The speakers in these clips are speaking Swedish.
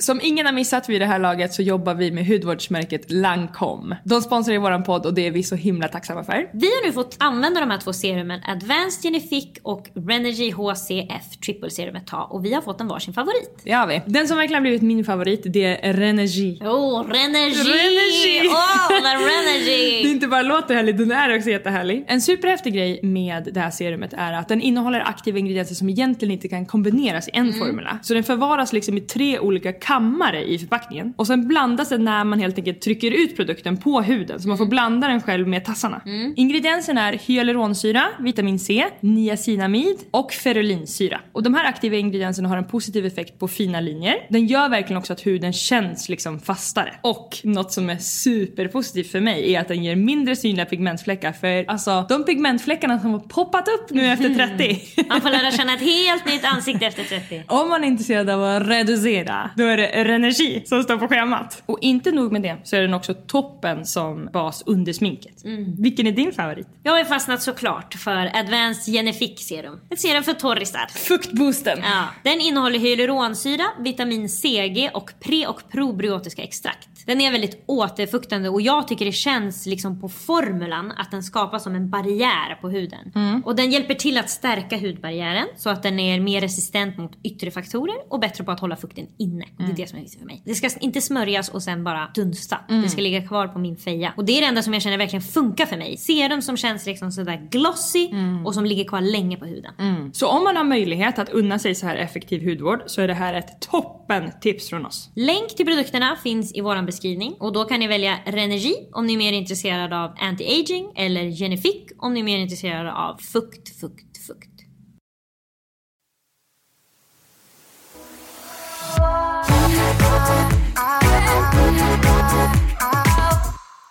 Som ingen har missat vid det här laget så jobbar vi med hudvårdsmärket Lancome. De sponsrar ju våran podd och det är vi så himla tacksamma för. Vi har nu fått använda de här två serumen Advanced Genifique och Renergy HCF Triple Serum ett tag och vi har fått en varsin favorit. Det har vi. Den som verkligen blivit min favorit det är Renergy. Åh, oh! Renergy! Åh, oh, Det Renergy! inte bara låter härligt, den är också jättehärlig. En superhäftig grej med det här serumet är att den innehåller aktiva ingredienser som egentligen inte kan kombineras i en formula. Så den förvaras liksom i tre olika kammare i förpackningen. Och sen blandas den när man helt enkelt trycker ut produkten på huden. Så man får blanda den själv med tassarna. Ingredienserna är hyaluronsyra, vitamin C, niacinamid och ferulinsyra. Och de här aktiva ingredienserna har en positiv effekt på fina linjer. Den gör verkligen också att huden känns liksom fastare. Och något som är superpositivt för mig är att den ger mindre synliga pigmentfläckar. För alltså de pigmentfläckarna som har poppat upp nu efter 30. Man får lära känna ett helt nytt ansikte efter 30. Om man är intresserad av att reducera, då är det Renergi som står på schemat. Och inte nog med det, så är den också toppen som bas under sminket. Vilken är din favorit? Jag har fastnat såklart för Advanced Genifique Serum. Ett serum för torrisar. Fuktboosten. Ja, den innehåller hyaluronsyra, vitamin CG och pre och probiotiska extrakt. Den är väldigt återfuktande och jag tycker det känns liksom på formulan att den skapar som en barriär på huden. Och den hjälper till att stärka hudbarriären så att den är mer resistent mot yttre faktorer och bättre på att hålla fukten inne. Det är det som är viktigt för mig. Det ska inte smörjas och sen bara dunsta. Det ska ligga kvar på min feja. Och det är det enda som jag känner verkligen funkar för mig. Serum som känns liksom sådär glossy och som ligger kvar länge på huden. Så om man har möjlighet att unna sig så här effektiv hudvård så är det här ett toppen tips från oss. Länk till produkterna finns i våran beskrivning och då kan ni välja Renergi om ni är mer intresserade av anti-aging eller Genifique om ni är mer intresserade av fukt, fukt, fukt.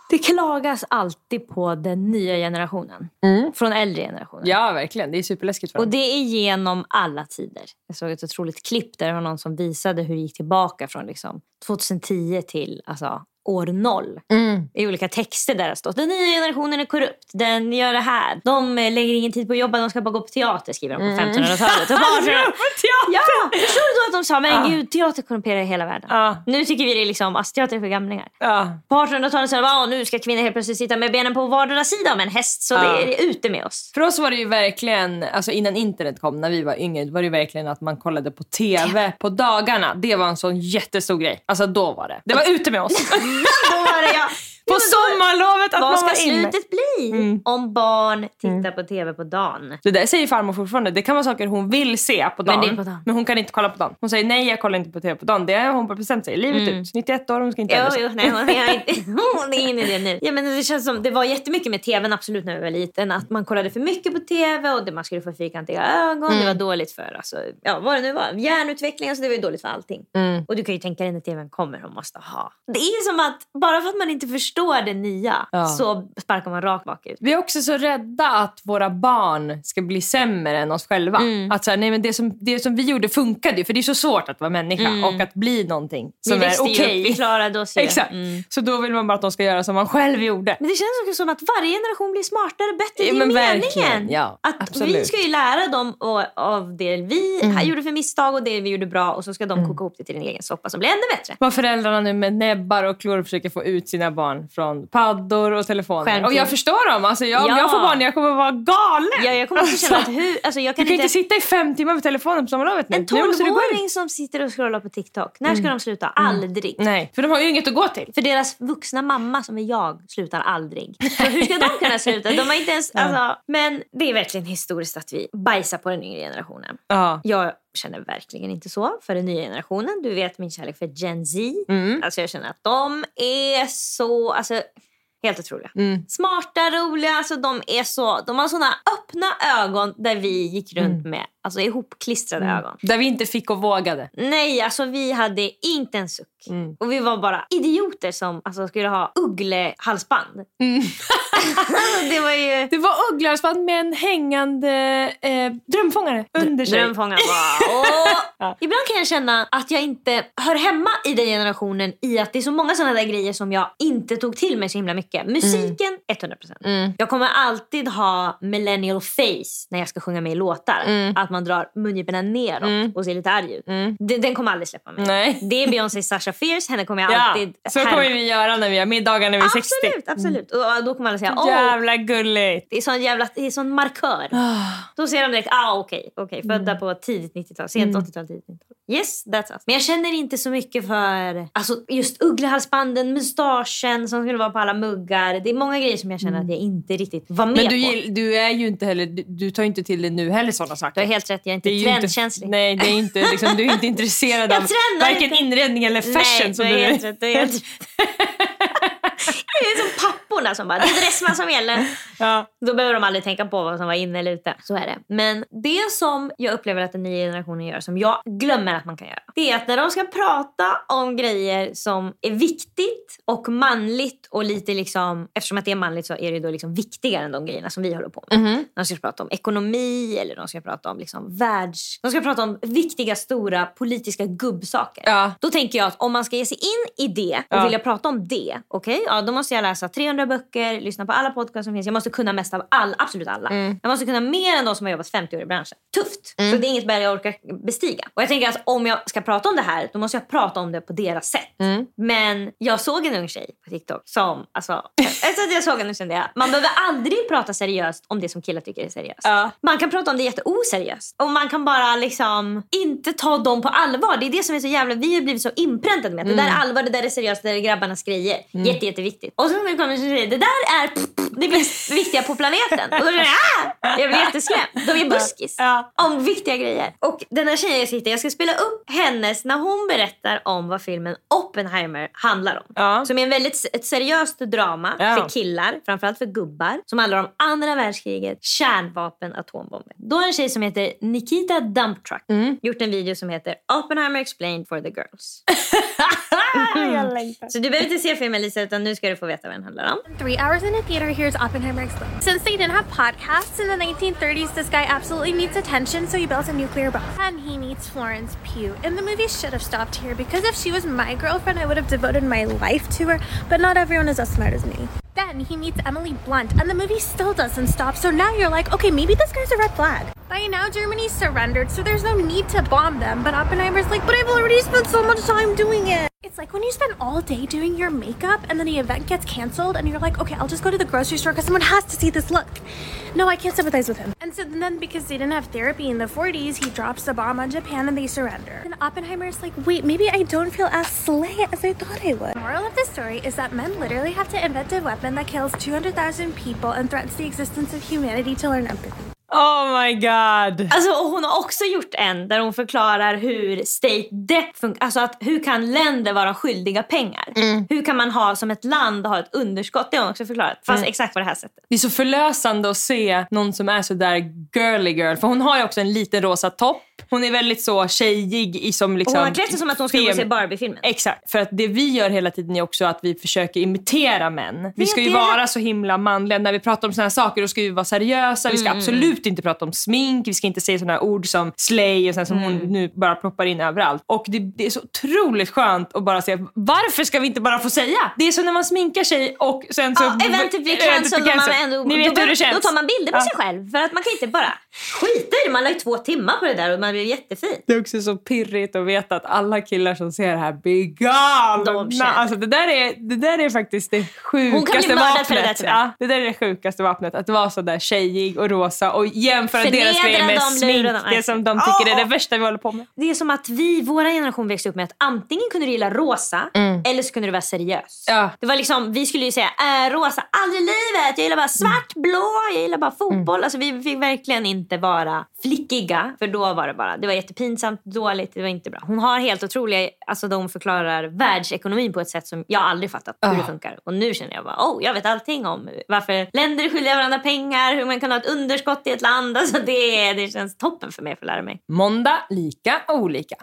Det klagas alltid på den nya generationen. Från äldre generationen. Ja, verkligen. Det är superläskigt för Och det är genom alla tider. Jag såg ett otroligt klipp där det var någon som visade hur det gick tillbaka från liksom 2010 till alltså, år noll. I olika texter där det har stått den nya generationen är korrupt, den gör det här. De eh, lägger ingen tid på att jobba, de ska bara gå på teater skriver de på 1500-talet. Bara så- Ja, förstår du då att de sa men gud teater korrumperar hela världen. Ja. Nu tycker vi det är liksom, alltså, teater är för gamlingar. Ja. På 1800-talet sa de att nu ska kvinnor helt plötsligt sitta med benen på vardera sida om en häst så det är ute med oss. För oss var det ju verkligen, alltså innan internet kom, när vi var yngre, var det ju verkligen att man kollade på TV på dagarna. Det var en sån jättestor grej. Alltså då var det. Det var ute med oss. Då var det jag. På sommarlovet att Vad man ska var inne. slutet bli om barn tittar på TV på dagen? Det där säger farmor fortfarande. Det kan vara saker hon vill se på dagen. Men på dagen. men hon kan inte kolla på dagen. Hon Hon säger nej, jag kollar inte på tv på dagen. Det har hon bara bestämt sig. Livet ut. 91 år, hon ska inte Jo, ändra jo, nej, hon är, inte, hon är inne i det nu. Ja, men det känns som, det var jättemycket med tvn absolut när vi var liten. Att man kollade för mycket på tv och det, man skulle få fyrkantiga ögon. Det var dåligt för alltså, ja, vad det nu var. Hjärnutveckling, alltså det var ju dåligt för allting. Och du kan ju tänka dig när tvn kommer och måste ha. Det är som att bara för att man inte förstår det nya Ja. så sparkar man rakt bakut. Vi är också så rädda att våra barn ska bli sämre än oss själva. Mm. Att så här, nej, men det, som, det som vi gjorde funkade ju. För det är så svårt att vara människa och att bli någonting som Mm. vi är okej. upp, vi klarade oss ju. Exakt. Mm. Så då vill man bara att de ska göra som man själv gjorde. Men det känns också som att varje generation blir smartare, bättre. Det är men meningen. Ja, att vi absolut. Mm. ska ju lära dem och, av det vi gjorde för misstag och det vi gjorde bra och så ska de koka ihop det till en egen soppa som blir ännu bättre. Vad föräldrarna nu med näbbar och klor försöker få ut sina barn från paddor och telefoner. Skärmtid. Och jag förstår dem. Alltså jag, Om Ja. jag får barn jag kommer vara galen. Ja, jag kommer också känna att hur, alltså jag du kan, kan inte... inte sitta i fem timmar på telefonen på sommarlovet nu. En tolvåring som sitter och scrollar på TikTok, när ska de sluta? Aldrig. Nej, för de har ju inget att gå till. För deras vuxna mamma som är jag slutar aldrig. Så hur ska de kunna sluta? De har inte ens, alltså, men det är verkligen historiskt att vi bajsar på den yngre generationen. Ja. Jag känner verkligen inte så för den nya generationen. Du vet min kärlek för Gen Z. Mm. Alltså jag känner att de är så... Alltså, Helt otroliga. Mm. Smarta, roliga. Alltså de, är så, de har såna öppna ögon där vi gick runt Mm. med alltså, ihopklistrade ögon. Där vi inte fick och vågade. Nej, alltså vi hade inte en suck. Mm. Och vi var bara idioter som alltså, skulle ha ugglehalsband. Mm. det var ju... Det var ugglarsband med en hängande eh, drömfångare under sig. Drömfångaren bara... Åh. Ibland kan jag känna att jag inte hör hemma i den generationen i att det är så många sådana där grejer som jag inte tog till mig så himla mycket. Musiken, 100%. Jag kommer alltid ha millennial face när jag ska sjunga med i låtar. Att man drar mungiporna neråt och ser lite arg ut. Den, den kommer aldrig släppa mig. Nej. Det är Beyoncé Sasha Fierce, henne kommer jag Ja, alltid så härma. kommer vi göra när vi har middagar när vi är 60. Absolut, absolut. Och då kommer alla säga åh, Jävla gulligt. det är sån jävla det är sån markör. Då ser de direkt, ah okej, okej, födda på tidigt 90-tal, sent 80-tal, tidigt 90-tal. Yes, that's us. Men jag känner inte så mycket för alltså, just ugglehalsbanden, mustaschen som skulle vara på alla muggar. Det är många grejer som jag känner att jag inte riktigt var med Men du, på. gill- du är ju inte heller, du, du tar ju inte till det nu heller sådana Du saker. har helt rätt, jag är inte Det är trendkänslig. Inte, nej, det är inte, liksom, du är inte intresserad av varken inte. inredning eller fashion. Nej, som du du är helt rätt. Du är helt rätt. Det är som papporna som bara, det är dressman som gäller. Ja. Då behöver de aldrig tänka på vad som var inne eller ute. Så är det. Men det som jag upplever att den nya generationen gör, som jag glömmer att man kan göra. Det är att när de ska prata om grejer som är viktigt och manligt och lite liksom, eftersom att det är manligt så är det då liksom viktigare än de grejerna som vi håller på med. De ska prata om ekonomi eller de ska prata om liksom världs... De ska prata om viktiga, stora politiska gubbsaker. Ja. Då tänker jag att om man ska ge sig in i det och Ja. vilja prata om det, okej, ja, då måste jag läsa 300 böcker, lyssna på alla podcasts som finns. Jag måste kunna mest av all, absolut alla. Mm. Jag måste kunna mer än de som har jobbat 50 år i branschen. Tufft! Så det är inget berg jag orkar bestiga. Och jag tänker att om jag ska prata om det här, då måste jag prata om det på deras sätt. Mm. Men jag såg en ung tjej på TikTok som, alltså, efter att jag såg henne kände jag, man behöver aldrig prata seriöst om det som killar tycker är seriöst. Ja. Man kan prata om det jätteoseriöst. Och man kan bara liksom inte ta dem på allvar. Det är det som är så jävla... Vi har blivit så inpräntade med att det där är allvar, det där är seriöst, det där är grabbarnas grejer. Jätte, jätteviktigt. Och så kommer det en tjej det där är pff, det mest viktiga på planeten. Och då jag, ah! jag blir jätteskrämd. De är buskis. Ja. Om viktiga grejer. Och den här tjejen jag sitter, jag ska spela upp hennes när hon berättar om vad filmen Oppenheimer handlar om. Ja. Som är en väldigt ett seriöst drama Ja. för killar, framförallt för gubbar, som handlar om andra världskriget, kärnvapen, atombomber. Då har en tjej som heter Nikita Dumptruck gjort en video som heter Oppenheimer explained for the girls. Jag längtar. Så du behöver inte se filmen Lisa, utan nu ska du få veta vad den handlar om. Three hours in a theater, here's Oppenheimer explained. Since they didn't have podcasts in the 1930s, this guy absolutely needs attention, so he built a nuclear bomb. And he meets Florence Pugh. And the movie should have stopped here because if she was my girlfriend, I would have devoted my life to her. But not everyone is as smart as me. Then he meets Emily Blunt, and the movie still doesn't stop. So now you're like, okay, maybe this guy's a red flag. By now, Germany surrendered, so there's no need to bomb them. But Oppenheimer's like, but I've already spent so much time doing it. It's like when you spend all day doing your makeup and then the event gets canceled and you're like, okay, I'll just go to the grocery store because someone has to see this look. No, I can't sympathize with him. And so then because they didn't have therapy in the 40s, he drops the bomb on Japan and they surrender. And Oppenheimer's like, wait, maybe I don't feel as slay as I thought I would. The moral of the story is that men literally have to invent a weapon that kills 200,000 people and threatens the existence of humanity to learn empathy. Oh my god. Alltså, och hon har också gjort en där hon förklarar hur state debt funkar. Alltså att hur kan länder vara skyldiga pengar? Hur kan man ha som ett land ha ett underskott? Det har hon också förklarat. Fast exakt på det här sättet. Det är så förlösande att se någon som är så där girly girl. För hon har ju också en liten rosa topp. Hon är väldigt så tjejig i som liksom... Och hon har klätt sig som att hon ska gå och se Barbie-filmen. Exakt, för att det vi gör hela tiden är också att vi försöker imitera män. Vi ska ju vara så himla manliga. När vi pratar om såna här saker då ska vi vara seriösa. Vi Mm, ska absolut inte prata om smink. Vi ska inte säga såna här ord som slay och sen som hon Mm. nu bara ploppar in överallt. Och det, det är så otroligt skönt att bara säga varför ska vi inte bara få säga? Det är som när man sminkar sig och sen så... Ja, eventet blir cancelled och man ändå... Ni vet då. Då tar man bilder på Ja. sig själv. För att man kan inte bara skita i det. Man la ju två timmar på det där och man blev jättefin. Det är också så pirrigt att veta att alla killar som ser det här blir galna. De Alltså det, där är, det där är faktiskt det sjukaste vapnet. det ja, det där är det sjukaste vapnet. Att vara så där tjejig och rosa och jämföra Förnedra deras grejer med dem, smink. Det som de tycker är Åh! det värsta vi håller på med. Det är som att vi, våra generation växte upp med att antingen kunde du gilla rosa eller så kunde du vara seriös. Ja. Det var liksom, vi skulle ju säga äh, rosa, aldrig i livet. Jag gillar bara svart, blå, jag gillar bara fotboll. Alltså vi fick verkligen inte vara flickiga. För då var det bara, det var jättepinsamt, dåligt, det var inte bra. Hon har helt otroliga, alltså de förklarar världsekonomin på ett sätt som jag aldrig fattat hur det funkar. Och nu känner jag bara, oh jag vet allting om varför länder är skyldiga varandra pengar, hur man kan ha ett underskott i ett land. Alltså det, det känns toppen för mig att få lära mig. Måndag, lika olika.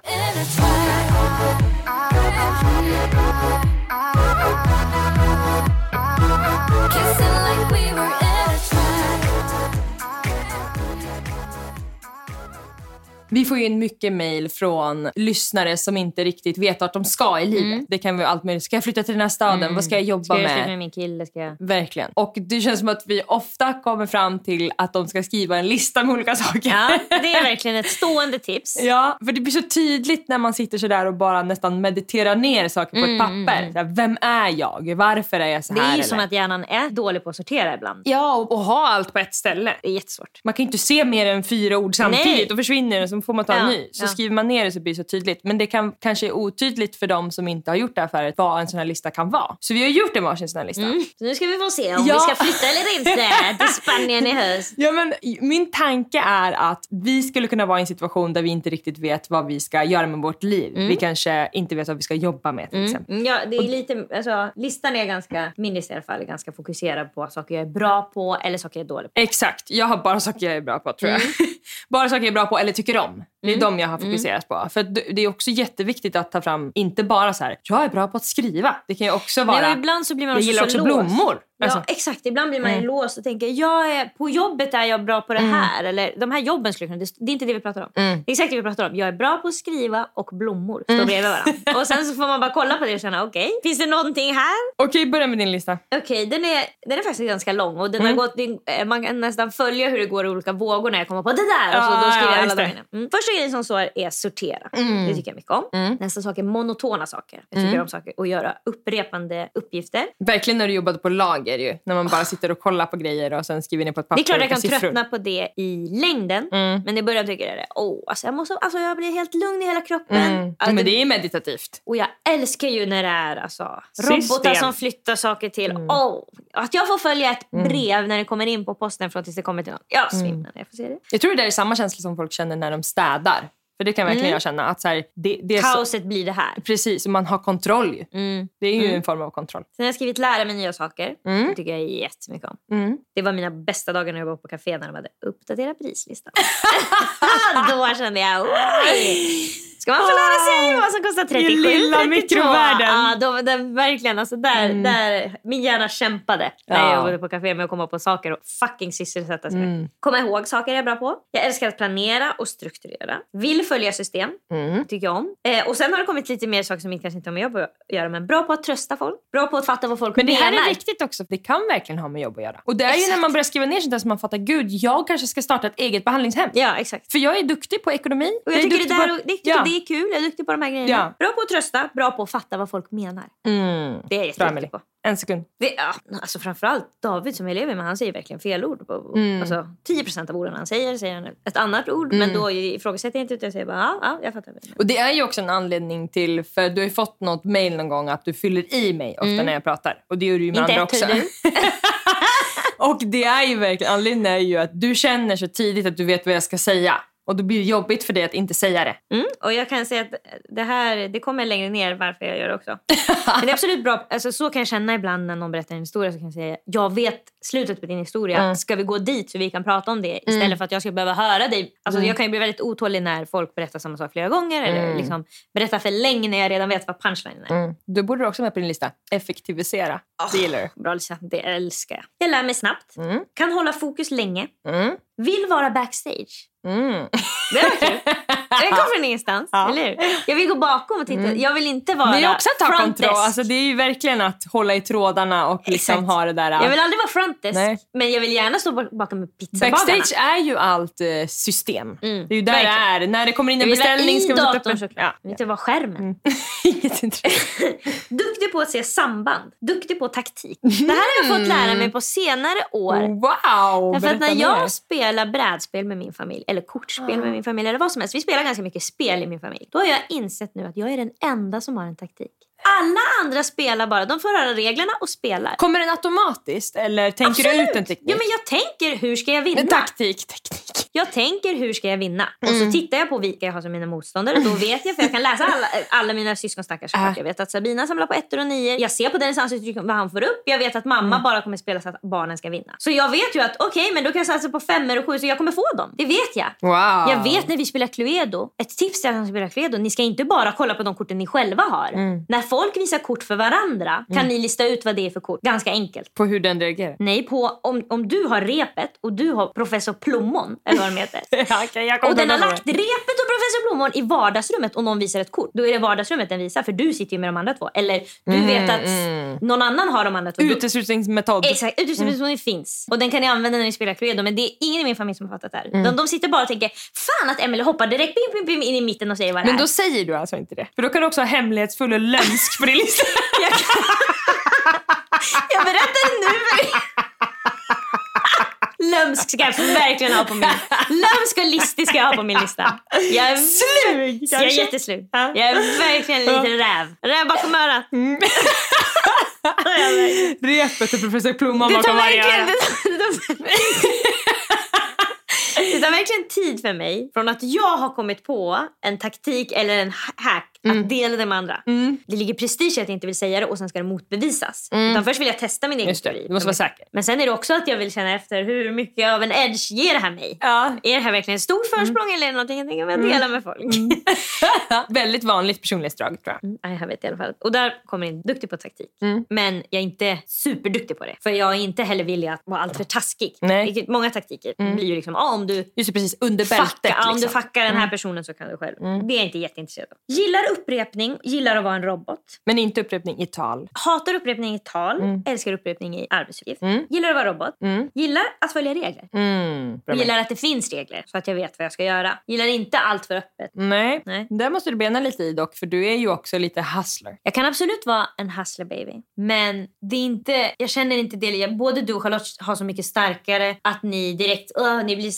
Vi får ju in mycket mail från lyssnare som inte riktigt vet vart de ska i livet. Det kan vara allt möjligt. Ska jag flytta till den här staden? Vad ska jag jobba Ska jag med? sluta med min kille? Ska jag... Verkligen. Och det känns som att vi ofta kommer fram till att de ska skriva en lista med olika saker. Ja, det är verkligen ett stående tips. Ja, för det blir så tydligt när man sitter så där och bara nästan mediterar ner saker på ett papper. Så här, vem är jag? Varför är jag så Mm, Det här? är ju eller? som att hjärnan är dålig på att sortera ibland. Ja, och, och ha allt på ett ställe. Det är jättesvårt. Man kan ju inte se mer än fyra ord samtidigt. Nej. Då försvinner det så får man ta en ny. Så skriver man ner det så blir det så tydligt. Men det kan kanske är otydligt för de som inte har gjort det här förut vad en sån här lista kan vara. Så vi har gjort en varsin sån här lista. Så nu ska vi få se om vi ska flytta eller inte till Spanien i höst. Ja, men min tanke är att vi skulle kunna vara i en situation där vi inte riktigt vet vad vi ska göra med vårt liv. Vi kanske inte vet vad vi ska jobba med till exempel. Mm, Ja, det är lite, alltså, listan är ganska, min lista i alla fall, är ganska fokuserad på saker jag är bra på eller saker jag är dålig på. Exakt, jag har bara saker jag är bra på tror jag. bara saker jag är bra på eller tycker om. Det är de jag har fokuserat på. För det är också jätteviktigt att ta fram, inte bara så här, jag är bra på att skriva. Det kan ju också vara, Nej, ibland så blir man jag gillar så också låst. Blommor. Ja, Alltså, exakt. Ibland blir man Mm. låst och tänker jag är, på jobbet är jag bra på det här. Eller de här jobben skulle kunna... Det är inte det vi pratar om. Mm. Det är exakt det vi pratar om. Jag är bra på att skriva och blommor står bredvid varandra. Och sen så får man bara kolla på det och känna okej, finns det någonting här? Okej, börja med din lista. Okej, den, är, den är faktiskt ganska lång och den Mm. har gått, den, eh, man kan nästan följa hur det går i olika vågor när jag kommer på det där. Och så, Ja, då skriver ja, jag alla de mm. Första grejen som står är sortera. Det tycker jag mycket om. Nästa sak är monotona saker. Jag tycker om saker och göra upprepande uppgifter. Verkligen när du jobbade på lager ju. När man bara sitter och kollar på grejer och sen skriver ner på ett Det papper är klart jag kan siffror. tröttna på det i längden. Mm. Men i början tycker jag det. Åh, alltså jag, måste, alltså jag blir helt lugn i hela kroppen. Mm. Alltså, Men det är meditativt. Och jag älskar ju när det är alltså, System. robotar som flyttar saker till. Mm. Åh, att jag får följa ett brev när det kommer in på posten från tills det kommer till någon. Jag Mm. svimnar när jag får se det. Jag tror det är samma känsla som folk känner när de städar. För det kan verkligen jag känna. Att så här, det, det är så, Kaoset blir det här. precis, och man har kontroll ju. Mm. Det är ju en form av kontroll. Sen har jag skrivit lära mig nya saker. Mm. Det tycker jag jättemycket om. Mm. Det var mina bästa dagar när jag var på café när de hade uppdaterat prislistan. Då kände jag oj! Ska man få lära sig vad som kostar 37, I lilla 32? mikrovärlden. Ja, då, där, verkligen. Alltså där, där, min hjärna kämpade när Ja. jag jobbade på café med att komma på saker och fucking sysselsätta sig med. Komma ihåg saker jag är bra på. Jag älskar att planera och strukturera. Vill följa system. Mm. Tycker jag om. Eh, och sen har det kommit lite mer saker som inte kanske inte har med jobb att göra. Men bra på att trösta folk. Bra på att fatta vad folk Men det här menar. är viktigt också. för Det kan verkligen ha med jobb att göra. Och det är ju Exakt. när man börjar skriva ner sånt där som man fattar, gud, jag kanske ska starta ett eget behandlingshem. Ja, exakt. För jag är duktig på ekonomi. Och jag är tycker det, där, på- det, tycker ja. Det är kul. Jag är duktig på de här grejerna. Bra på att trösta, bra på att fatta vad folk menar. Mm. Det är jag jätteduktig på. En sekund. Det, ja, alltså framförallt David som jag lever med, han säger verkligen fel ord. Mm. Alltså, 10% av orden han säger, säger han ett annat ord. Men då ifrågasätter jag inte utan jag säger bara ja, ja jag fattar. Och det är ju också en anledning till, för du har ju fått något mail någon gång att du fyller i mig ofta när jag pratar. Och det gör du ju med Inte andra också. Och det är ju verkligen, anledningen är ju att du känner så tidigt att du vet vad jag ska säga. Och då blir det jobbigt för dig att inte säga det. Mm. Och jag kan säga att det här det kommer längre ner varför jag gör det också. Men det är absolut bra. Alltså, så kan jag känna ibland när någon berättar en historia. Så kan jag säga jag vet slutet på din historia. Mm. Ska vi gå dit så vi kan prata om det istället för att jag ska behöva höra dig. Alltså, Mm. Jag kan bli väldigt otålig när folk berättar samma sak flera gånger. Eller liksom berättar för länge när jag redan vet vad punchlinen är. Mm. Du borde du också med på din lista. Effektivisera. Det gillar du. Bra Lisa, det älskar jag. Jag lär mig snabbt. Mm. Kan hålla fokus länge. Mm. Vill vara backstage. Mm. Det var kul. Det kom från ingenstans, Ja. eller hur? Jag vill gå bakom och titta. Jag vill inte vara Det är också att ta kontroll. Alltså, det är ju verkligen att hålla i trådarna och liksom Exakt. ha det där. Jag vill aldrig vara front desk, Nej. men jag vill gärna stå bak- bakom med pizzabagarna. Backstage är ju allt eh, system. Mm, Det är ju där verkligen. det är. När det kommer in en beställning ska man sätta upp en- såklart. Ja. Jag vill inte vara skärmen. Inget intresse. Duktig på att se samband. Duktig på taktik. Det här har jag fått lära mig på senare år. Wow! Därför att när jag mer. spelar brädspel med min familj, eller kortspel med min familj, eller vad som helst. Vi spelar ganska mycket spel i min familj. Då har jag insett nu att jag är den enda som har en taktik. Alla andra spelar bara. De får höra reglerna och spelar. Kommer den automatiskt eller tänker du Absolut. ut en teknik? Ja, men jag tänker hur ska jag vinna? En taktik, teknik. Jag tänker hur ska jag vinna? Och Mm. så tittar jag på vilka jag har som mina motståndare. Då vet jag, för jag kan läsa alla, alla mina syskonstackars Äh. Jag vet att Sabina samlar på ettor och nio. Jag ser på Dennis ansiktsuttryck vad han får upp. Jag vet att Mm. mamma bara kommer spela så att barnen ska vinna. Så jag vet ju att okej, men då kan jag satsa på femmor och sju så jag kommer få dem. Det vet jag. Wow. Jag vet när vi spelar Cluedo. Ett tips till alla som spelar Cluedo. Ni ska inte bara kolla på de korten ni själva har. Mm. Folk visar kort för varandra kan ni lista ut vad det är för kort. Ganska enkelt. På hur den reagerar. Nej, på om, om du har repet och du har professor Plommon, eller vad de heter. Kommer Och den har lagt repet och professor Plommon i vardagsrummet och någon visar ett kort. Då är det vardagsrummet den visar för du sitter ju med de andra två. Eller du vet att någon annan har de andra två. Uteslutningsmetod. Exakt, uteslutningsmetod finns. Och den kan ni använda när ni spelar Cluedo. Men det är ingen i min familj som har fattat det här. De, de sitter bara och tänker fan att Emily hoppar direkt in i mitten och säger vad det Men är. då säger du alltså inte det? För då kan du också ha hemlighetsfull och lömsk på din lista. Jag berättar nu för Lömsk ska jag verkligen ha på min Lömsk och listig ska jag ha på min lista. Jag är, Slug jag är jätteslug. Ja. Jag är verkligen en liten räv. Räv bakom örat. Repet och professor Plomman bakom varje öra. Det tar, verkligen tid för mig från att jag har kommit på en taktik eller en hack att dela det med andra. Det ligger prestige i att jag inte vill säga det och sen ska det motbevisas. Utan först vill jag testa min egen teori. du måste vara säker. Men sen är det också att jag vill känna efter hur mycket av en edge ger det här mig. Ja. Är det här verkligen ett stort försprång eller är det någonting jag tänker jag dela med folk? Väldigt vanligt personlighetsdrag tror jag. Nej, jag vet i alla fall. Och där kommer in duktig på taktik. Mm. Men jag är inte superduktig på det. För jag är inte heller villig att vara alltför taskig. Nej. Mm. Vilket många taktiker blir ju liksom, ah, om du Just precis under bältet. ah, om du liksom. fuckar den här personen så kan du själv. Det är jag inte jätteintresserad av. Gillar upprepning, gillar att vara en robot. Men inte upprepning i tal. Hatar upprepning i tal, Mm. älskar upprepning i arbetsuppgift. Gillar att vara robot. Gillar att följa regler. Mm. Gillar att det finns regler så att jag vet vad jag ska göra. Gillar inte allt för öppet. Nej. Nej. där måste du bena lite i dock för du är ju också lite hustler. Jag kan absolut vara en hustler baby. Men det är inte, jag känner inte det. Både du och Charlotte har så mycket starkare att ni direkt ni blir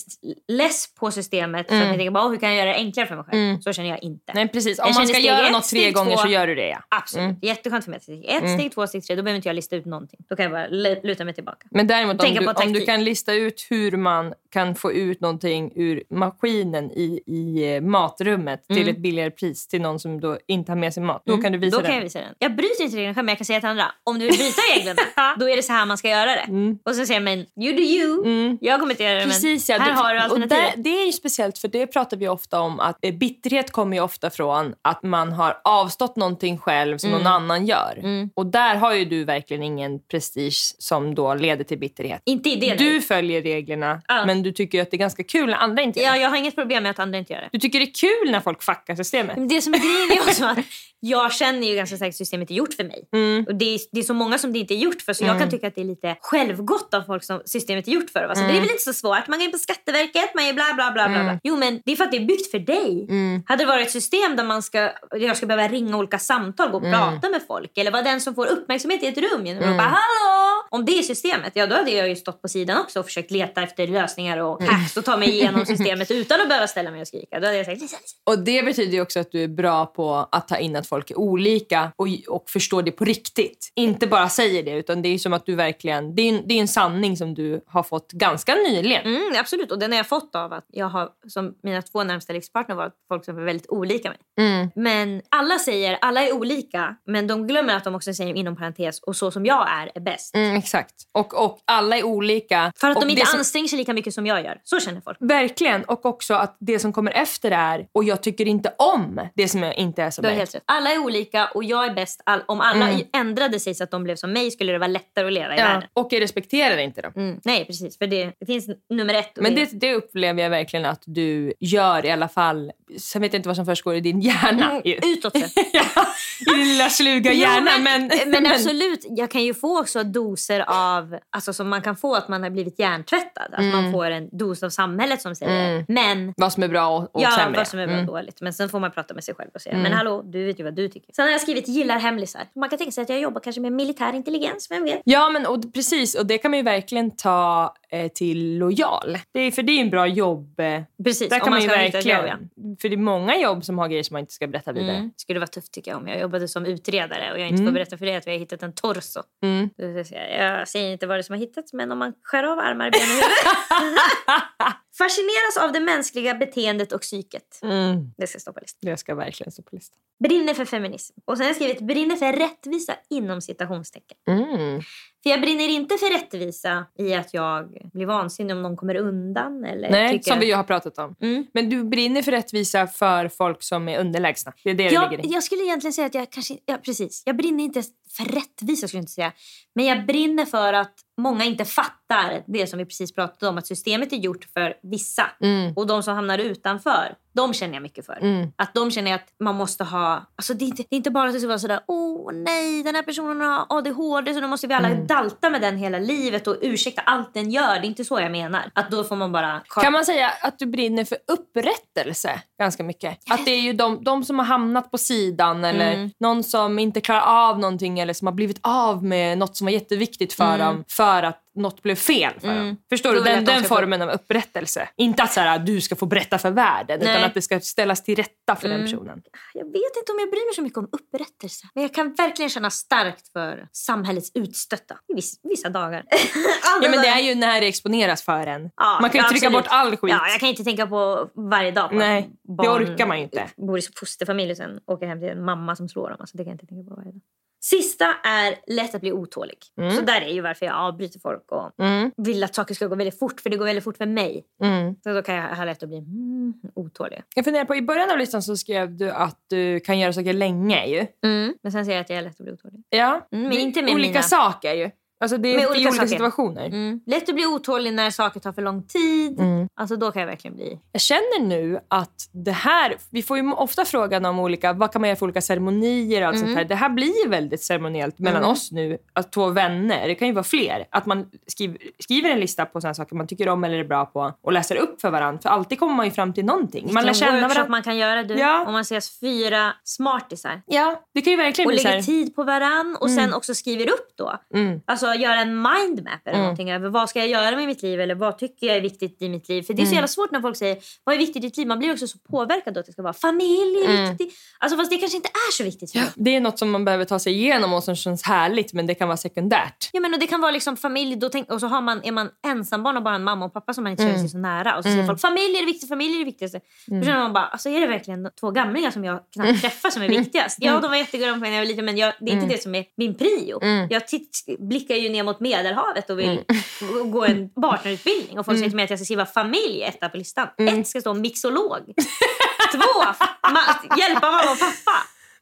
less på systemet. För att ni tänker bara, "Åh, hur kan jag göra det enklare för mig själv? Så känner jag inte. Nej precis, om Jag man ska göra ett, något tre gånger två. så gör du det ja. Absolut. Jätteskönt för mig. Steg ett, steg två, steg tre. Då behöver inte jag lista ut någonting. Då kan jag bara luta mig tillbaka. Men däremot om du, om du kan lista ut hur man kan få ut någonting ur maskinen i, i eh, matrummet till ett billigare pris till någon som då inte har med sig mat. Då kan du visa Då det. kan jag visa den. Jag bryter inte reglerna själv men jag kan säga till andra. Om du vill bryta reglerna, då är det så här man ska göra det. Och så säger man, you do you. Jag kommer inte göra det Precis, men ja. här har alternativet. där, Det är ju speciellt för det pratar vi ofta om att eh, bitterhet kommer ju ofta från att man har avstått någonting själv som någon annan gör. Och där har ju du verkligen ingen prestige som då leder till bitterhet. Inte i det. Du nej. följer reglerna Ja. men du tycker att det är ganska kul när andra inte gör Ja, det. jag har inget problem med att andra inte gör det. Du tycker det är kul när folk fuckar systemet. Men det som är grejen är också att jag känner ju ganska starkt att systemet är gjort för mig. Och det är, det är så många som det inte är gjort för så jag kan tycka att det är lite självgott av folk som systemet är gjort för. Alltså, Det är väl inte så svårt. Man går in på Skatteverket, man är bla bla bla. bla, bla. Jo men det är för att det är byggt för dig. Hade det varit ett system där man ska, jag ska behöva ringa olika samtal, gå och prata med folk eller vara den som får uppmärksamhet i ett rum genom att ropa hallå! Om det är systemet, ja då hade jag ju stått på sidan också och försökt leta efter lösningar och hacks och ta mig igenom systemet utan att behöva ställa mig och skrika. Då hade jag sagt Lisa, Lisa. Och det betyder ju också att du är bra på att ta in att folk är olika och, och förstår det på riktigt. Inte bara säger det utan det är som att du verkligen, det är, en, det är en sanning som du har fått ganska nyligen. Mm, absolut, och den har jag fått av att jag har som mina två närmsta livspartner varit folk som är väldigt olika mig. Mm. Men alla säger, alla är olika men de glömmer att de också säger inom parentes och så som jag är är bäst. Mm, exakt. Och, och alla är olika. För att och de inte som- anstränger sig lika mycket som jag gör. Så känner folk. Verkligen. Och också att det som kommer efter är, och jag tycker inte om det som inte är som mig. helt rätt. Alla är olika och jag är bäst. All, om alla Mm. ändrade sig så att de blev som mig skulle det vara lättare att leva i Ja. världen. Och jag respekterar inte dem. Mm. Nej, precis. För det, det finns nummer ett. Men det, det upplever jag verkligen att du gör i alla fall. Sen vet jag inte vad som försiggår i din hjärna. ju. Utåt sett. ja, I din lilla sluga Jo, hjärna. men, men, men absolut, jag kan ju få också doser av, alltså som man kan få att man har blivit hjärntvättad. Att man får en dos av samhället som säger Mm. Men Vad som är bra och, och ja, sämre. vad som är bra och Mm. dåligt. Men sen får man prata med sig själv och säga men hallå, du vet ju vad du tycker. Sen har jag skrivit gillar hemlisar. Man kan tänka sig att jag jobbar kanske med militär intelligens, vem vet? Ja, men och, precis. Och det kan man ju verkligen ta eh, till lojal. Det är, för det är en bra jobb. Eh, Precis, där om kan man ju ha riktigt verkligen... jobb, ja. För det är många jobb som har grejer som man inte ska berätta vidare. Mm. Det skulle vara tufft tycker jag om jag jobbade som utredare och jag inte får berätta för dig att vi har hittat en torso. Mm. Jag säger inte vad det är som har hittats men om man skär av armar, ben och huvud. Fascineras av det mänskliga beteendet och psyket. Mm. Det ska stå på listan. Det ska verkligen stå på listan. Brinner för feminism. Och sen har jag skrivit brinner för rättvisa inom citationstecken. Mm. För jag brinner inte för rättvisa i att jag blir vansinnig om någon kommer undan. Eller Nej, som vi ju har pratat om. Mm. Men du brinner för rättvisa för folk som är underlägsna. Det är det Jag, ligger i. jag skulle egentligen säga att jag kanske... Ja, precis. Jag brinner inte för rättvisa, skulle jag inte säga. Men jag brinner för att många inte fattar det som vi precis pratade om. Att systemet är gjort för vissa. Mm. Och de som hamnar utanför, de känner jag mycket för. Mm. Att de känner att man måste ha... Alltså det, är inte, det är inte bara att det ska vara sådär, åh nej, den här personen har ADHD så nu måste vi alla Mm. dalta med den hela livet och ursäkta allt den gör. Det är inte så jag menar. Att då får man bara... Kan man säga att du brinner för upprättelse ganska mycket? Att det är ju de, de som har hamnat på sidan eller Mm. någon som inte klarar av någonting eller som har blivit av med något som var jätteviktigt för dem för att något blev fel för dem. Förstår Mm. Du? Den, den ska få- formen av upprättelse. Inte att så här, du ska få berätta för världen Nej. utan att det ska ställas till rätta för Mm. den personen. Jag vet inte om jag bryr mig så mycket om upprättelse. Men jag kan verkligen känna starkt för samhällets utstötta. I viss, vissa dagar. Ja men det är ju när det exponeras för en. Ja, Man kan ju ja, trycka absolut. bort all skit. Ja, jag kan inte tänka på varje dag på Nej, att det barn orkar man ju inte. bor i fosterfamilj och sen åker hem till en mamma som slår dem. Alltså, det kan jag inte tänka på varje dag. Sista är lätt att bli otålig. Så där är ju varför jag avbryter folk och Mm, vill att saker ska gå väldigt fort. För det går väldigt fort för mig. mm. Så då kan jag ha lätt att bli mm, otålig. Jag funderar på, i början av listan så skrev du att du kan göra saker länge ju. Mm. Men sen säger jag att jag är lätt att bli otålig. Ja, Mm, men inte med olika mina- saker ju. Alltså det är olika olika, situationer. Mm. Lätt att bli otålig när saker tar för lång tid. Mm. Alltså då kan jag verkligen bli... Jag känner nu att det här, vi får ju ofta frågan om olika, vad kan man göra för olika ceremonier och allt Mm. sånt här. Det här blir väldigt ceremoniellt mellan oss nu, att två vänner, det kan ju vara fler. Att man skriver, skriver en lista på sådana saker man tycker om eller är bra på och läser upp för varandra. För alltid kommer man ju fram till någonting. Man lär känna workshop varandra. man kan göra du. Ja. Om man ses fyra smartisar. Ja, det kan ju verkligen Och bli så lägger tid på varann och sen också skriver upp då. Mm. Alltså göra en mindmap eller någonting över vad ska jag göra med mitt liv eller vad tycker jag är viktigt i mitt liv. För det är Mm. så jävla svårt när folk säger vad är viktigt i ditt liv. Man blir också så påverkad då att det ska vara familj är Mm. viktigt. Alltså fast det kanske inte är så viktigt för mig. Det är något som man behöver ta sig igenom och som känns härligt men det kan vara sekundärt. Ja, men och det kan vara liksom familj då tänk, och så har man, är man ensambarn och bara en mamma och pappa som man inte Mm. känner sig så nära. Och så säger folk familj är det viktigaste, familj är det viktigaste. Då känner man bara, alltså är det verkligen två gamlingar som jag knappt träffar som är viktigast? Ja, de var mig när jag var liten men jag, det är inte det som är min prio. Jag titt, blickar ju ner mot Medelhavet och vill g- gå en partnerutbildning och folk säger till mig att jag ska skriva familj etta på listan. Ett ska stå mixolog. Två, ma- hjälpa mamma och pappa.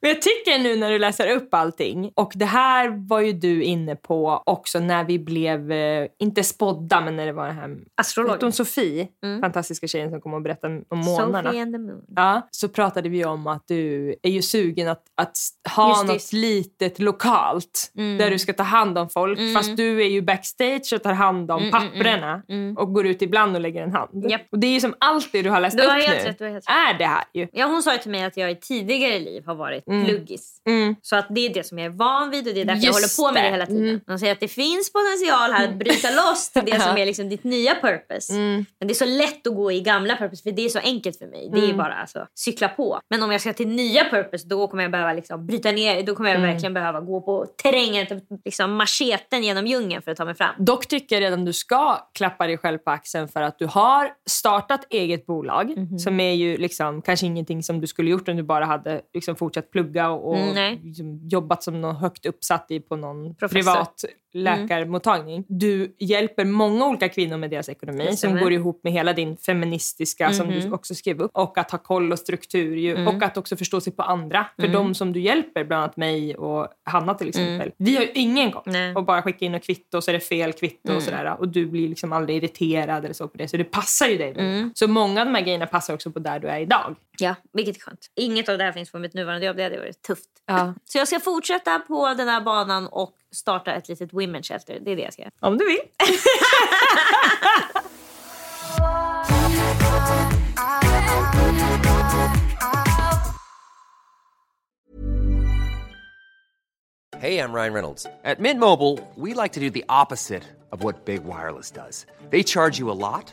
Men jag tycker nu när du läser upp allting, och det här var ju du inne på också när vi blev, eh, inte spådda, men när det var det här... Astrolog. Vet du om Sofie? Mm. Fantastiska tjejen som kom och berättade om månarna. Sophie and the moon. Ja, så pratade vi om att du är ju sugen att, att ha Just något litet lokalt Mm. där du ska ta hand om folk. Fast du är ju backstage och tar hand om Mm, mm, papprena mm. och går ut ibland och lägger en hand. Japp. Och det är ju som allt det du har läst Du upp har helt nu. rätt, du har helt rätt. Är det här ju. Ja, hon sa ju till mig att jag i tidigare liv har varit pluggis. Mm. Så att det är det som jag är van vid och det är därför jag Just håller på med det det. hela tiden. Mm. De säger att det finns potential här att bryta loss till det som är liksom ditt nya purpose. Mm. Men det är så lätt att gå i gamla purpose för det är så enkelt för mig. Det är Mm. bara alltså, cykla på. Men om jag ska till nya purpose då kommer jag behöva liksom bryta ner. Då kommer jag Mm. verkligen behöva gå på terrängen, liksom macheten genom djungeln för att ta mig fram. Dock tycker jag redan du ska klappa dig själv på axeln för att du har startat eget bolag Mhm. som är ju liksom kanske ingenting som du skulle gjort om du bara hade liksom fortsatt plugga och, och Mm, liksom jobbat som någon högt uppsatt i på någon Professor. privat läkarmottagning. Du hjälper många olika kvinnor med deras ekonomi som går ihop med hela din feministiska som du också skrev upp och att ha koll och struktur ju, och att också förstå sig på andra. För de som du hjälper, bland annat mig och Hanna till exempel, vi har ju ingen koll och bara skicka in och kvitto så är det fel kvitto och sådär. Och du blir liksom aldrig irriterad eller så på det. Så det passar ju dig. Så många av de här grejerna passar också på där du är idag. Ja, vilket är skönt. Inget av det här finns på mitt nuvarande jobb. Det hade varit tufft. Ja. Så jag ska fortsätta på den här banan och starta ett litet women shelter. Det är det jag ska göra. Om du vill. Hey, I'm Ryan Reynolds. At Mint Mobile, we like to do the opposite of what Big Wireless does. They charge you a lot,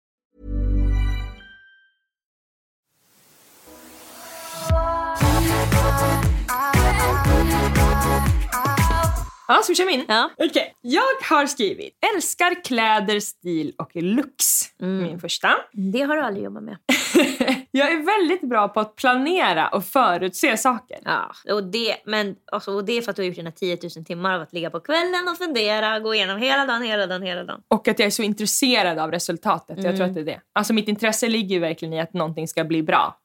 Ja, ska vi köra min? Ja. Okej. Jag har skrivit älskar kläder, stil och looks. Min första. Det har du aldrig jobbat med. Jag är väldigt bra på att planera och förutse saker. Ja, och det, men, alltså, och det är för att du har gjort dina 10 000 timmar av att ligga på kvällen och fundera, gå igenom hela dagen, hela dagen, hela dagen. Och att jag är så intresserad av resultatet. Jag tror att det är det. Alltså mitt intresse ligger verkligen i att någonting ska bli bra.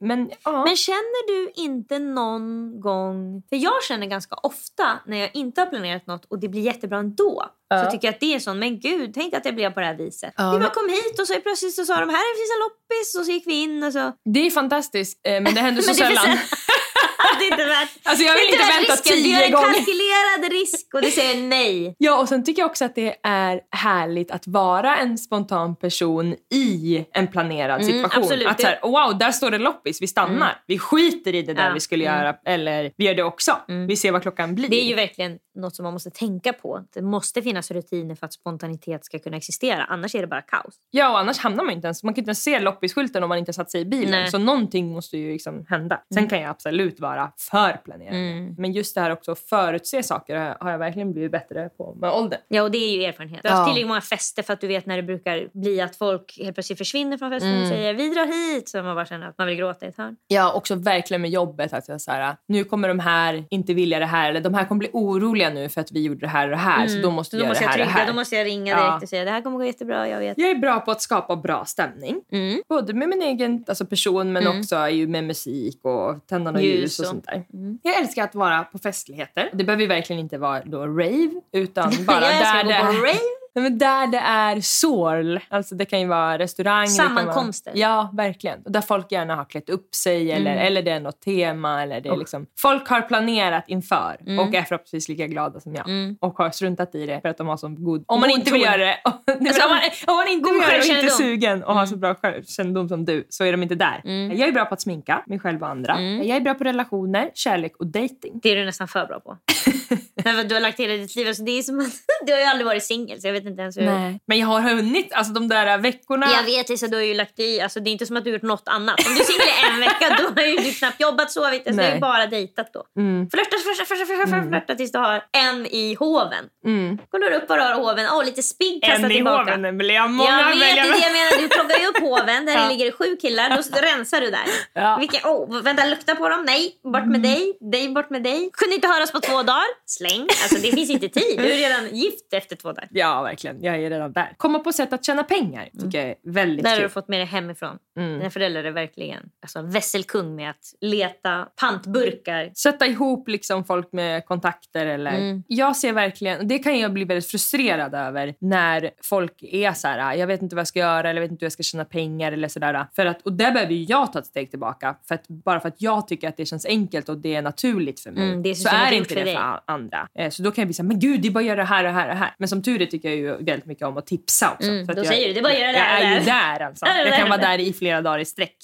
Men ja. Men känner du inte någon gång... För jag känner ganska ofta när jag inte har planerat något och det blir jättebra ändå. Så tycker jag att det är sån, men gud, tänk att det blev på det här viset. vi bara kom hit och så plötsligt så sa de här finns en loppis och så gick vi in och så. Det är fantastiskt, eh, men det händer så sällan. det är inte värt, Alltså jag vill inte värt vänta risken. Du tio gör en gånger. kalkylerad risk och du säger nej. Ja, och sen tycker jag också att det är härligt att vara en spontan person i en planerad situation. absolut. Att så här, wow, där står det loppis, vi stannar. Vi skiter i det där Ja, vi skulle göra, eller vi gör det också. Vi ser vad klockan blir. Det är ju verkligen något som man måste tänka på. Det måste finnas rutiner för att spontanitet ska kunna existera. Annars är det bara kaos. Ja, och annars hamnar man inte ens... Man kan inte ens se loppisskylten om man inte satt sig i bilen. Nej. Så någonting måste ju liksom hända. Sen kan jag absolut vara för planerad. Mm. Men just det här också att förutse saker har- jag verkligen blivit bättre på med åldern. Ja, och det är ju erfarenhet. Du har haft tillräckligt många fester för att du vet när det brukar bli att folk helt plötsligt försvinner från festen Mm. och säger vi drar hit. Så man bara känner att man vill gråta i ett hörn. Ja, också verkligen med jobbet. Att jag så här, nu kommer de här inte vilja det här. Eller de här kommer bli oroliga nu för att vi gjorde det här och det här. Så då måste Så vi Mm. då göra måste det jag och trygga, här. då måste jag ringa Ja. direkt och säga det här kommer gå jättebra, jag vet. Jag är bra på att skapa bra stämning. Mm. Både med min egen alltså person men också ju med musik och tända något Ljus ljus och och- sånt där. Jag älskar att vara på festligheter. Det behöver ju verkligen inte vara då rave utan bara där, det Nej, men där det är sorl. Alltså det kan ju vara restaurang. kan vara- Sammankomster. Ja, verkligen. Och där folk gärna har klätt upp sig eller, Mm. eller det är något tema. Eller det är liksom, folk har planerat inför Mm. och är förhoppningsvis lika glada som jag. Och har struntat i det för att de har så god... Om man God inte vill göra det. om, man, om man inte vill göra det och inte är sugen och har så bra självkännedom som du så är de inte där. Jag är bra på att sminka mig själv och andra. Jag är bra på relationer, kärlek och dating. Det är du nästan för bra på. Men vad du har lagt hela ditt liv. Alltså det är som att, du har ju aldrig varit singel så jag vet inte ens hur... Nej. Men jag har hunnit, alltså de där veckorna. Jag vet Lisa, du har ju lagt i. Alltså, det är inte som att du har gjort något annat. Om du är singel i en vecka då har ju du knappt jobbat, sovit. Alltså, det är Nej. ju bara dejtat då. Mm. Flörta, flörta, flörta, flörta, flörta, flörta tills du har en i hoven. Mm. Kollar upp du har i hoven. Åh, lite spigg kastar En i tillbaka. hoven, Emelie. Har många jag vet, det det jag menar. Du plockar ju upp hoven där Ja. det ligger sju killar. Då rensar du där. Ja. Vilka, oh, vänta, lukta på dem. Nej, bort med dig. Dig, bort med dig. Kunde inte höras på två dagar. Släng. Alltså det finns inte tid. Du är redan gift efter två dagar. Ja, verkligen. Jag är redan där. Komma på sätt att tjäna pengar tycker jag är väldigt Där har kul. du fått med dig hemifrån. Mm. Dina föräldrar är verkligen alltså, vässelkung med att leta pantburkar. Sätta ihop liksom folk med kontakter. Eller... Mm. Jag ser verkligen, det kan jag bli väldigt frustrerad över när folk är så här, jag vet inte vad jag ska göra eller jag vet inte hur jag ska tjäna pengar eller sådär. För att, och där behöver jag ta ett steg tillbaka. För att, bara för att jag tycker att det känns enkelt och det är naturligt för mig. Mm, det är så är det inte gjort för det dig. för a- andra. Eh, Så då kan jag bli såhär, men gud det är bara att göra det här och här och här. Men som tur är tycker jag ju väldigt mycket om att tipsa också. Mm, För att då jag, säger du, det är bara att göra det Jag här och är ju här. där alltså. Jag kan vara där i flera dagar i sträck.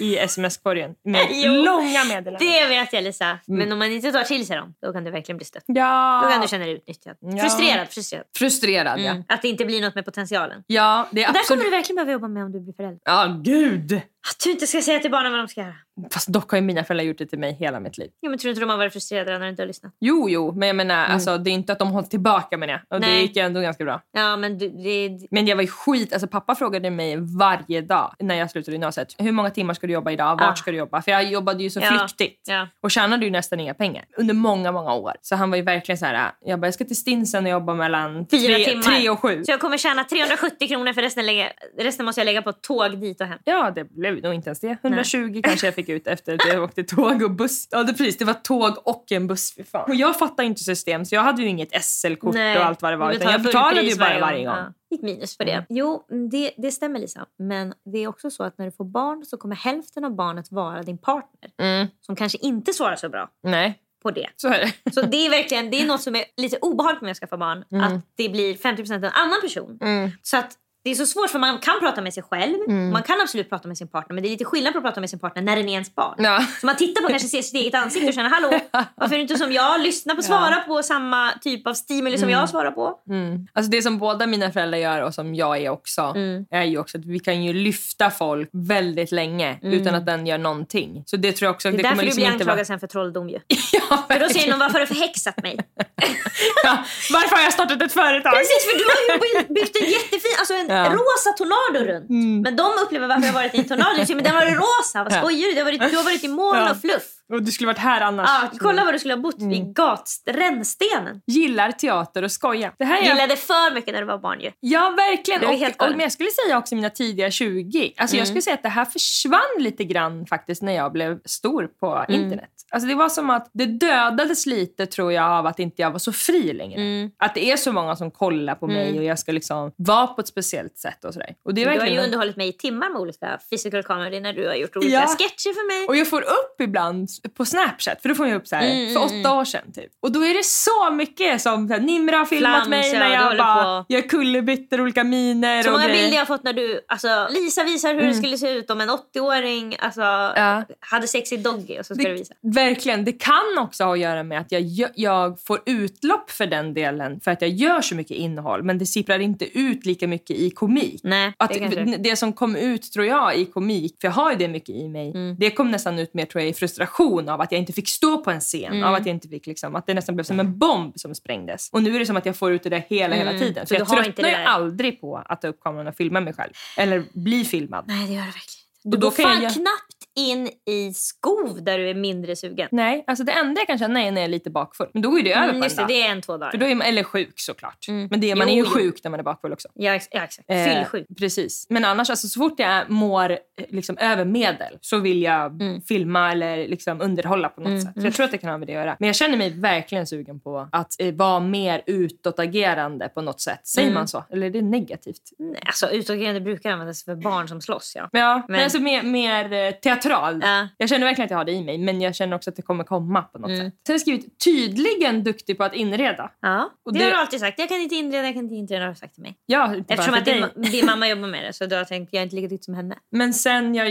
I sms-korgen. Med Jo, långa meddelanden. Det vet jag Lisa. Men om man inte tar till sig dem, då kan du verkligen bli stött. Ja. Då kan du känna dig utnyttjad. Ja. Frustrerad, frustrerad. Frustrerad Mm. ja. Att det inte blir något med potentialen. Ja, det är Och där kommer absolut... du verkligen behöva jobba med om du blir förälder. Ja, gud! Att du inte ska säga till barnen vad de ska göra. Fast dock har ju mina föräldrar gjort det till mig hela mitt liv. Ja, men tror du inte de har varit frustrerade när du inte har lyssnat? Jo, jo, men jag menar, alltså, det är inte att de hållit tillbaka med det. Och det Nej. gick ju ändå ganska bra. Ja, men du, det... Men jag var ju skit, alltså pappa frågade mig varje dag när jag slutade gymnasiet. Hur många timmar ska du jobba idag? Vart Ah. ska du jobba? För jag jobbade ju så Ja. flyktigt. Ja. Och tjänade ju nästan inga pengar under många, många år. Så han var ju verkligen så här, jag bara, jag ska till Stinsen och jobba mellan Fyra tre, timmar. tre och sju. Så jag kommer tjäna 370 kronor för resten, lägga, resten måste jag lägga på tåg dit och hem. Ja, det blev nog inte ens det. 120 kanske jag fick ut efter att jag åkte tåg och buss. Ja, det, precis. Det var tåg och en buss. Fy fan. Och jag fattar inte system, så jag hade ju inget SL-kort och allt vad det var. Utan jag betalade ju bara varje gång. Ja, gick minus för det. Jo, det, det stämmer Lisa. Men det är också så att när du får barn så kommer hälften av barnet vara din partner. Mm. Som kanske inte svarar så bra Nej, på det. så är det. Så det är verkligen det är något som är lite obehagligt med att skaffa barn. Att det blir 50% en annan person. Mm. Så att det är så svårt för man kan prata med sig själv. Mm. Man kan absolut prata med sin partner. Men det är lite skillnad på att prata med sin partner när den är ens barn. Ja. Så man tittar på kanske ser sitt eget ansikte och känner hallå, varför är du inte som jag? Lyssna på svara på samma typ av stimuli som jag svarar på. Mm. Alltså det som båda mina föräldrar gör och som jag är också Mm. är ju också att vi kan ju lyfta folk väldigt länge utan att den gör någonting. Så det tror jag också Mm. Det är det därför kommer du liksom blir anklagad sen för trolldom ju. Ja, För då säger någon, varför har du förhäxat mig? ja. Varför har jag startat ett företag? Precis, för du har ju by- byggt en jättefin, alltså en Ja. rosa tornado runt. Men de upplever varför jag varit i en tornado. Men den var rosa, vad Ja. skojar du? Du har varit, du har varit i moln och fluff. Du skulle varit här annars. Ja, kolla var du skulle ha bott Mm. vid gatrännstenen. Gillar teater och skoja. Det här är Gillade för mycket när du var barn ju. Ja, verkligen. Och, helt och, men jag skulle säga också mina tidiga 20. Alltså Mm. Jag skulle säga att det här försvann lite grann faktiskt när jag blev stor på Mm. internet. Alltså det var som att det dödades lite tror jag av att inte jag var så fri längre. Mm. Att det är så många som kollar på mig och jag ska liksom vara på ett speciellt sätt och sådär. Och det är Du har ju underhållit mig i timmar med olika physical comedy när du har gjort olika Ja. sketcher för mig. och jag får upp ibland på Snapchat, för då får jag upp så här, Mm, för mm, åtta år sedan typ. Och då är det så mycket som så här, Nimra har filmat Flams, mig när jag bara på. gör kullerbyttor, olika miner Så och många grejer. bilder jag har fått när du, alltså Lisa visar hur det skulle se ut om en 80-åring alltså, Ja. hade sex i doggy och så ska Det- du visa. Verkligen. Det kan också ha att göra med att jag, jag får utlopp för den delen för att jag gör så mycket innehåll men det sipprar inte ut lika mycket i komik. Nej, Att det kanske det. som kom ut tror jag i komik, för jag har ju det mycket i mig, Mm. det kom nästan ut mer tror jag i frustration av att jag inte fick stå på en scen. Mm. Av att jag inte fick liksom, att det nästan blev som en bomb som sprängdes. Och nu är det som att jag får ut det där hela, hela Mm. tiden. Så Så jag du tröttnar ju aldrig på att ta upp kameran och filma mig själv. Eller bli filmad. Nej, det gör det verkligen Du går jag fan göra- knappt in i skov där du är mindre sugen. Nej, alltså det enda jag kan känna är när jag är lite bakfull. Men då går det över Mm, på en det, dag. det är en, två dagar. För då är man, eller sjuk såklart. Mm. Men det, man Jo, är ju jo. sjuk när man är bakfull också. Ja, ex- ja exakt. Eh, Fyllsjuk. precis. Men annars, alltså, så fort jag mår eh, liksom, över medel så vill jag Mm. filma eller liksom, underhålla på något Mm, sätt. Så jag tror att det kan ha med det att göra. Men jag känner mig verkligen sugen på att eh, vara mer utåtagerande på något sätt. Säger Mm. man så? Eller är det negativt? Nej, Alltså utåtagerande brukar användas för barn som slåss ja. Ja, men, Men- alltså mer, mer eh, teatral. Ja. Jag känner verkligen att jag har det i mig, men jag känner också att det kommer komma på något Mm. sätt. Sen har jag skrivit tydligen duktig på att inreda. Ja, Och det, det- har du alltid sagt. Jag kan inte inreda, jag kan inte inreda har du sagt till mig. Ja, inte bara Eftersom att din, din mamma jobbar med det så du har tänkt jag är inte lika duktig som henne. Men sen jag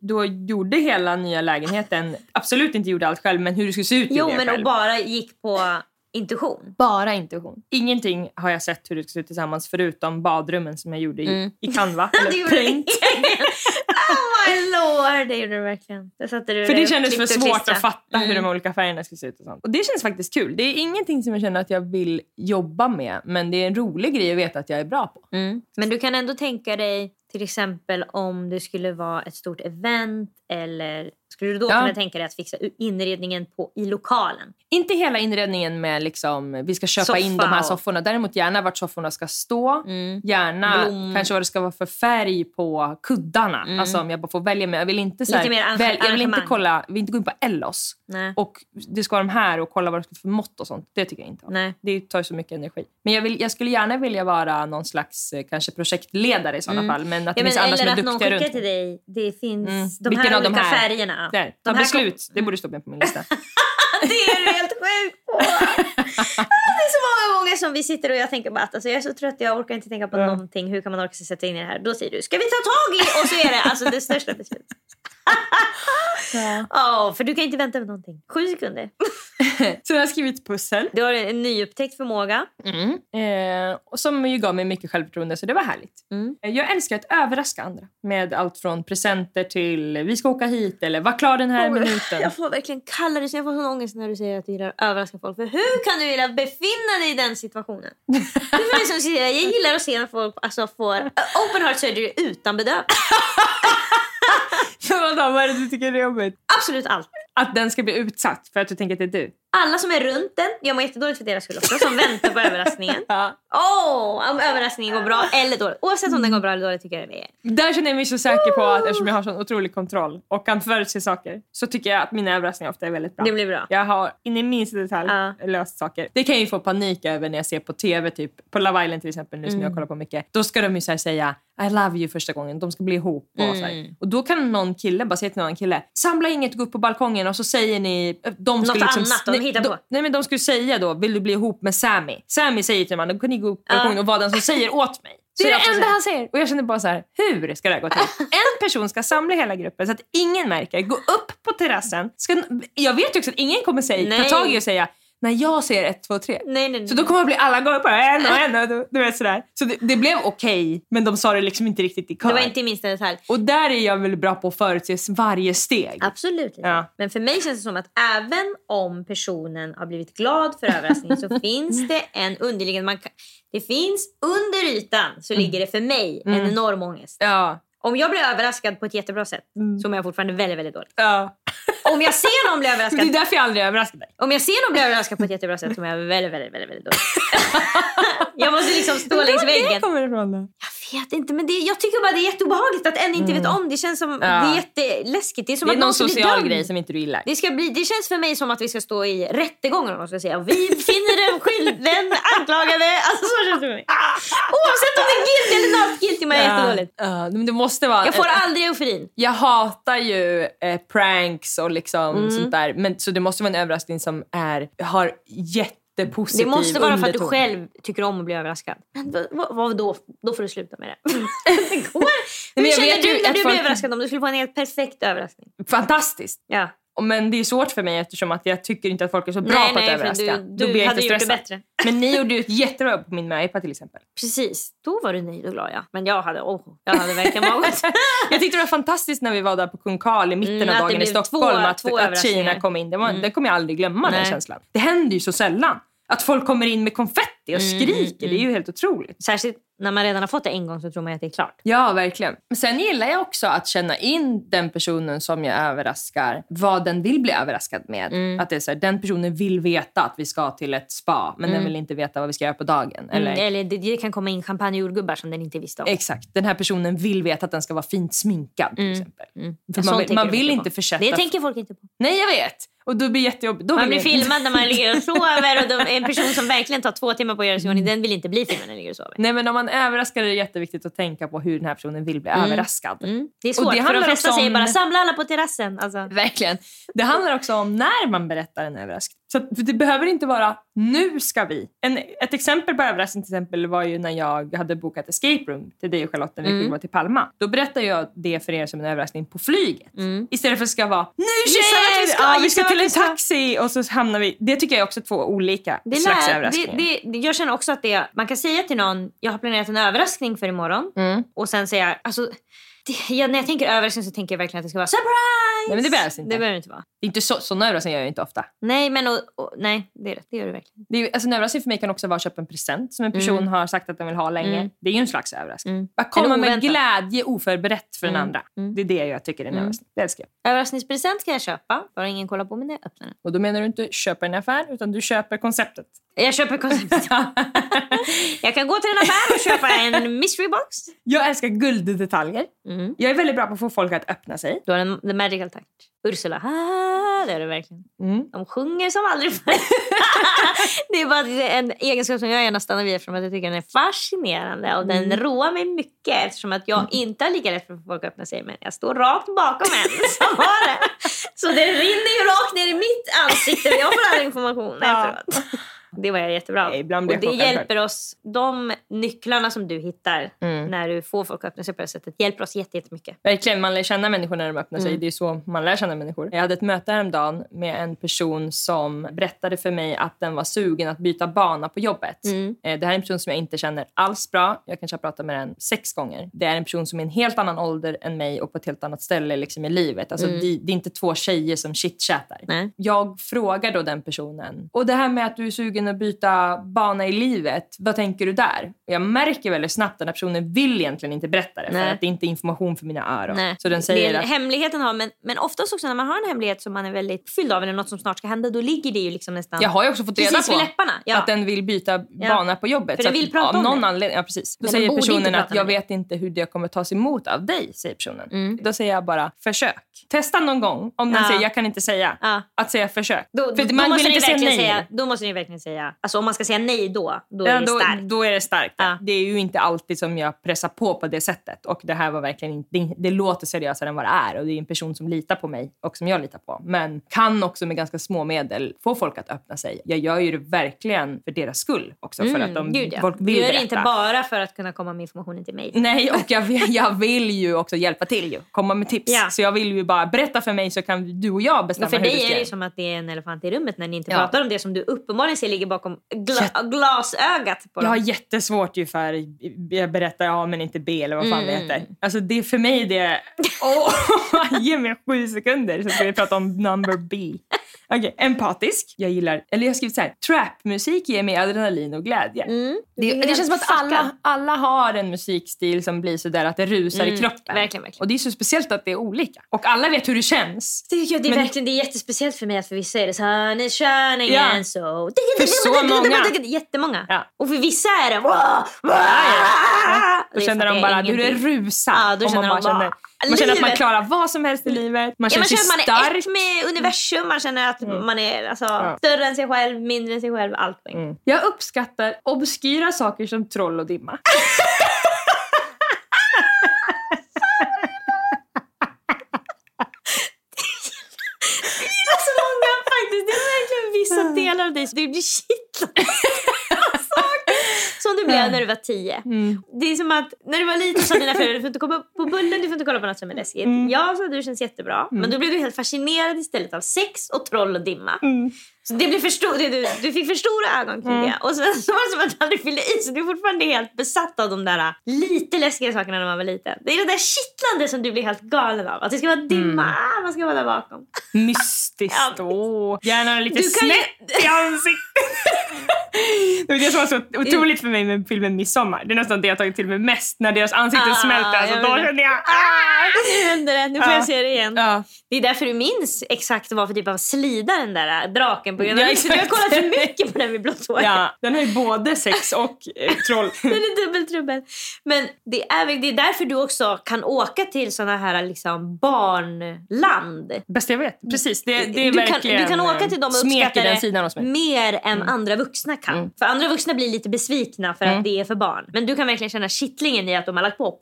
då gjorde hela nya lägenheten, absolut inte gjorde allt själv, men hur det skulle se ut Jo jag men och själv. bara gick på intuition. Bara intuition. Ingenting har jag sett hur det ska se ut tillsammans förutom badrummen som jag gjorde i, Mm. i Canva. Det eller. Paint. Lord, det gjorde du verkligen. Där satte du För det kändes för svårt att fatta hur Mm. de olika färgerna skulle se ut. Och, sånt. och det känns faktiskt kul. Det är ingenting som jag känner att jag vill jobba med, men det är en rolig grej att veta att jag är bra på. Mm. Men du kan ändå tänka dig till exempel om det skulle vara ett stort event eller Skulle du då Ja. kunna tänka dig att fixa inredningen på, i lokalen? Inte hela inredningen med liksom, vi ska köpa Soffa in de här sofforna. Däremot gärna vart sofforna ska stå. Mm. Gärna Blom. kanske vad det ska vara för färg på kuddarna. Alltså om jag bara får välja. Men jag vill inte, så här, Mm. Väl, jag vill inte kolla, vill inte gå in på Ellos. Nej. Och det ska vara de här och kolla vad det ska vara för mått och sånt. Det tycker jag inte om. Nej. Det tar så mycket energi. Men jag, vill, jag skulle gärna vilja vara någon slags eh, kanske projektledare i sådana fall. Men att det Mm. Ja, men, finns andra som eller är att någon duktiga skickar runt till dig. Det finns Mm. de Vilken här av de olika här? färgerna. Där, ta de här beslut. Det borde stå med på min lista. Det är du helt sjuk på. Det är så många gånger som vi sitter och jag tänker bara att alltså, jag är så trött, jag orkar inte tänka på någonting. Hur kan man orka sig sätta in i det här? Då säger du, ska vi ta tag i? Och så är det alltså det största beslutet. Ja, för du kan inte vänta med någonting. Sju sekunder. så jag har skrivit pussel. Du har en nyupptäckt förmåga. Eh, och som ju gav mig mycket självförtroende, så det var härligt. Mm. Eh, Jag älskar att överraska andra med allt från presenter till vi ska åka hit eller var klar den här minuten. Jag får verkligen kalla det så jag får sån ångest när du säger att du gillar att överraska folk. För hur kan du vilja befinna dig i den situationen? Det är som säger, jag gillar att se när folk alltså, får open heart surgery utan bedövning. Vadå, vad är det du tycker är jobbigt? Absolut allt. Att den ska bli utsatt för att du tänker att det är du? Alla som är runt den, jag mår jättedåligt för deras skull också, som väntar på överraskningen. Ja. Åh, om överraskningen går bra eller dåligt. Oavsett om den går bra eller dåligt tycker jag det är. Där känner jag mig så säker på att eftersom jag har sån otrolig kontroll och kan förutse saker så tycker jag att mina överraskningar ofta är väldigt bra. Det blir bra. Jag har in i minsta detalj Ja. löst saker. Det kan jag ju få panik över när jag ser på TV, typ på Love Island till exempel nu Mm. som jag kollar på mycket. Då ska de ju så säga I love you första gången, de ska bli ihop och Mm. Och då kan någon kille bara säga till någon kille samla inget och gå upp på balkongen och så säger ni de skulle Något liksom, annat de på. nej men de skulle säga då vill du bli ihop med Sammy? Sammy säger till mannen kan ni gå upp på balkongen och vara den som säger åt mig. Det Så är jag det enda han säger. Och jag känner bara så här, hur ska det här gå till? En person ska samla hela gruppen så att ingen märker. Gå upp på terrassen. Ska, jag vet ju också att ingen kommer säga, ta tag i och säga när jag säger ett, två, tre. Nej, nej, nej. Så då kommer det bli alla gånger på en och en och du, vet sådär. Så det, det blev okej, men de sa det liksom inte riktigt i kör. Det var inte i minsta detalj. Och där är jag väl bra på att förutse varje steg. Absolut. Ja. Men för mig känns det som att även om personen har blivit glad för överraskningen så finns det en underliggande... Man kan, det finns under ytan så ligger det för mig en enorm ångest. Ja. Om jag blir överraskad på ett jättebra sätt så mår jag fortfarande väldigt, väldigt dåligt. ja. Om jag ser någon bli Men det är överraskad därför jag aldrig överraskar dig. om jag ser någon bli överraskad på ett jättebra sätt så mår jag väldigt, väldigt, väldigt, väldigt dåligt. jag måste liksom stå längs Var väggen. det kommer ifrån då? Vet inte, men det, jag tycker bara det är jätteobehagligt att en inte vet om. Det känns som... Mm. Ja. Det är jätteläskigt. Det är som Det är att någon social grej som inte du gillar. Det, ska bli, det känns för mig som att vi ska stå i rättegången och ska säga vi finner den skylden anklagade. Alltså så känns det för mig. Oavsett om det är guilty eller not guilty mår jag jättedåligt. Ja, men det måste vara... Jag får aldrig euforin. Jag hatar ju eh, pranks och liksom Mm. sånt där. Men, så det måste vara en överraskning som är, har jättepositiv Det måste vara för att du underton. själv tycker om att bli överraskad. Men vad, vad, då? Då får du sluta med det. det går. men Hur känner du när du folk- blir överraskad om du skulle få en helt perfekt överraskning? Fantastiskt. Ja. Men det är svårt för mig eftersom att jag tycker inte att folk är så bra Nej, på att nej, överraska. du- Då du blir jag hade gjort det bättre. Men ni gjorde ju ett jättebra jobb på min möhippa till exempel. Precis. Då var du nöjd och glad ja. Men jag hade, oh, jag hade verkligen varit... Jag tyckte det var fantastiskt när vi var där på Kung Karl i mitten Mm, av dagen i Stockholm. två- att, två att. Kina kom in. Det, var, det kommer jag aldrig glömma den Nej. känslan. Det händer ju så sällan. Att folk kommer in med konfetti och skriker. Det är ju helt otroligt. Särskilt när man redan har fått det en gång så tror man att det är klart. Ja, verkligen. Men sen gillar jag också att känna in den personen som jag överraskar, vad den vill bli överraskad med. Att det är så här, den personen vill veta att vi ska till ett spa, men den vill inte veta vad vi ska göra på dagen. Eller, Eller, eller det, det kan komma in champagnejordgubbar som den inte visste om. Exakt. Den här personen vill veta att den ska vara fint sminkad till exempel. För Sånt man, vill- man vill på. inte försätta... Det tänker folk inte på. Nej, jag vet. Och då blir det jättejobbigt. Då Man blir filmad när man ligger och sover och de, en person som verkligen tar två timmar på att göra sig ordning, den vill inte bli filmad när den ligger och sover. Nej, men om man överraskar är det jätteviktigt att tänka på hur den här personen vill bli överraskad. Mm. Det är Och svårt, det för de flesta också säger om- bara samla alla på terrassen. Alltså. Verkligen. Det handlar också om när man berättar en överraskning. Så det behöver inte vara nu ska vi. En, ett exempel på överraskning till exempel var ju när jag hade bokat escape room till dig och Charlotte när vi Mm. till Palma. Då berättade jag det för er som en överraskning på flyget. Mm. Istället för att det ska vara nu vart vi tjejer! ska, Ja, vi ska till en ska." taxi och så hamnar vi... Det tycker jag är också två olika Det slags lär, överraskningar. det, det, jag känner också att det, man kan säga till någon, jag har planerat en överraskning för imorgon. Mm. Och sen säga, alltså, jag, när jag tänker överraskning så tänker jag verkligen att det ska vara surprise! Nej men det behövs inte. Det behöver det inte vara. Det är inte så, så överraskning gör jag inte ofta. Nej, men och, och, nej, det, är det. det gör du verkligen. Det är, alltså, en överraskning för mig kan också vara att köpa en present som en person har sagt att den vill ha länge. Mm. Det är ju en slags överraskning. Mm. Att komma Eller med glädje oförberett för den Mm. andra. Mm. Det är det jag tycker är en Mm. överraskning. Det älskar jag. Överraskningspresent kan jag köpa, bara ingen kollar på mig när jag öppnar den. Och då menar du inte köpa en affär utan du köper konceptet. Jag köper konceptet. jag kan gå till en affär och köpa en mystery box. Jag älskar gulddetaljer. Mm. Jag är väldigt bra på att få folk att öppna sig. Du har den the magical touch. Ursula, ah, det är det verkligen. Mm. De sjunger som aldrig förr. det är bara en egenskap som jag gärna stannar vid eftersom att jag tycker den är fascinerande och den Mm. roar mig mycket eftersom att jag inte har lika lätt för att få folk att öppna sig men jag står rakt bakom en som har det. Så det rinner ju rakt ner i mitt ansikte och jag får all information Ja. efteråt. Det var jag jättebra. Nej, ibland blir och det chockad hjälper oss, de nycklarna som du hittar Mm. när du får folk att öppna sig på det sättet hjälper oss jätte- jättemycket. Verkligen, man lär känna människor när de öppnar sig. Mm. Det är så man lär känna människor. Jag hade ett möte häromdagen med en person som berättade för mig att den var sugen att byta bana på jobbet. Mm. Eh, Det här är en person som jag inte känner alls bra. Jag kanske har pratat med den sex gånger. Det är en person som är en helt annan ålder än mig och på ett helt annat ställe liksom i livet. Alltså, Mm. det, det är inte två tjejer som chitchattar. Jag frågar då den personen. Och det här med att du är sugen att byta bana i livet, vad tänker du där? Och jag märker väldigt snabbt att den här personen vill egentligen inte berätta det. För Nej. att det inte är information för mina öron. Nej. Så den säger det att hemligheten har, men, men oftast också när man har en hemlighet som man är väldigt fylld av eller något som snart ska hända, då ligger det ju liksom nästan jag har ju också fått reda på. Ja. att den vill byta bana på jobbet. För den vill att, prata om någon det. anledning, ja, precis. Då Men säger personen att jag dig." vet inte hur det kommer tas emot av dig, säger personen. Mm. Då säger jag bara försök. Testa någon gång om den Ja. säger jag kan inte säga. Ja. Att säga försök. Då, För då, man måste vill inte säga nej. säga, då måste ni verkligen säga, alltså om man ska säga nej då, då Ja, är det då, starkt. då är det starkt. ja. Ja. Det är ju inte alltid som jag pressar på på det sättet. Och det här var verkligen inte, det, det låter seriösare än vad det är. Och det är en person som litar på mig och som jag litar på. Men kan också med ganska små medel få folk att öppna sig. Jag gör ju det verkligen för deras skull också. För att de, Mm, Gud, ja. folk Du vill gör det inte bara för att kunna komma med informationen till mig. Nej, och jag vill, jag vill ju också hjälpa till. Ju. Komma med tips. Ja. Så jag vill ju bara berätta för mig så kan du och jag bestämma Men för hur vi dig är det ju som att det är en elefant i rummet när ni inte pratar om det som du uppenbarligen ser ligger bakom gla- Jätte- glasögat på Jag dem. har jättesvårt ju för jag berättar A men inte B eller vad fan det Mm. heter. Alltså det för mig det... Åh, ge mig sju sekunder så ska vi prata om number B. Okej, empatisk. Jag gillar, eller jag har skrivit så här, trapmusik ger mig adrenalin och glädje. Mm. Det, är det känns som att alla, alla har en musikstil som blir så där att det rusar i Mm, kroppen. verkligen, verkligen. Och det är så speciellt att det är olika. Och alla vet hur det känns. Det, ja, det, är Men- verkligen, det är jättespeciellt för mig att för vissa är det sun is shining Ja. and so... För så många. Jättemånga. Ja. Och för vissa är det... Wow, wow. Då Det känner de det bara hur det rusar. Ja, då känner de bara, känner, man känner att man livet- klarar vad som helst i livet. Man Ja, känner man sig känner att man är stark. ett med universum, man känner att man är alltså, större än sig själv, mindre än sig själv, allt på en gång. Mm. Jag uppskattar obskyra saker som troll och dimma. Det är så många faktiskt, det är verkligen vissa delar av dig som du blir kittlad saker som du blev när du var tio. Det är som att när du var liten sa dina föräldrar du får inte komma på bullen, du får inte kolla på något som är läskigt. Jag sa du känns jättebra. Men då blev du helt fascinerad istället av sex och troll och dimma. Så det blev för du, du fick för stora ögon kring det. Och sen så var det som att du aldrig fyllde i. Så du är fortfarande helt besatt av de där lite läskiga sakerna när man var liten. Det är det där kittlande som du blir helt galen av. Att det ska vara dimma, ah, man ska vara där bakom. Mystiskt. Ja, Åh, gärna lite kan ju- snett i ansiktet. det var det som var så otroligt för mig med filmen Midsommar. Det är nästan det jag tagit till mig mest. När deras ansikten Ah, smälter. Alltså, jag då kände jag... Ah, Ah! nu händer det. Nu får Ja. jag se det igen. Ja. Det är därför du minns exakt vad för typ av slida den där draken av Ja, du har exakt. kollat för mycket på den vid blått hår. ja, den har ju både sex och eh, troll. Den är dubbeltrubbel. Men det är, det är därför du också kan åka till såna här liksom barnland. Bäst jag vet. Precis. Det, det är du, kan, verkligen du kan åka till dem och i uppskatta det mer än andra vuxna kan. För andra vuxna blir lite besvikna för Mm. att det är för barn. Men du kan verkligen känna kittlingen i att de har lagt på.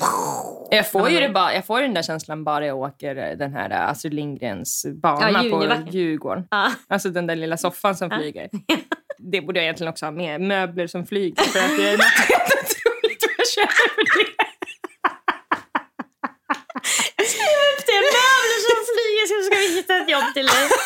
Jag får ju det bara, jag får den där känslan bara jag åker eh, den här eh, Astrid Lindgrens bana Ja, på. Djurgården. Ja. Alltså den där lilla soffan som flyger. Det borde jag egentligen också ha med. Möbler som flyger. För att det är något helt otroligt vad jag känner för det. Det är möbler som flyger så ska vi hitta ett jobb till dig.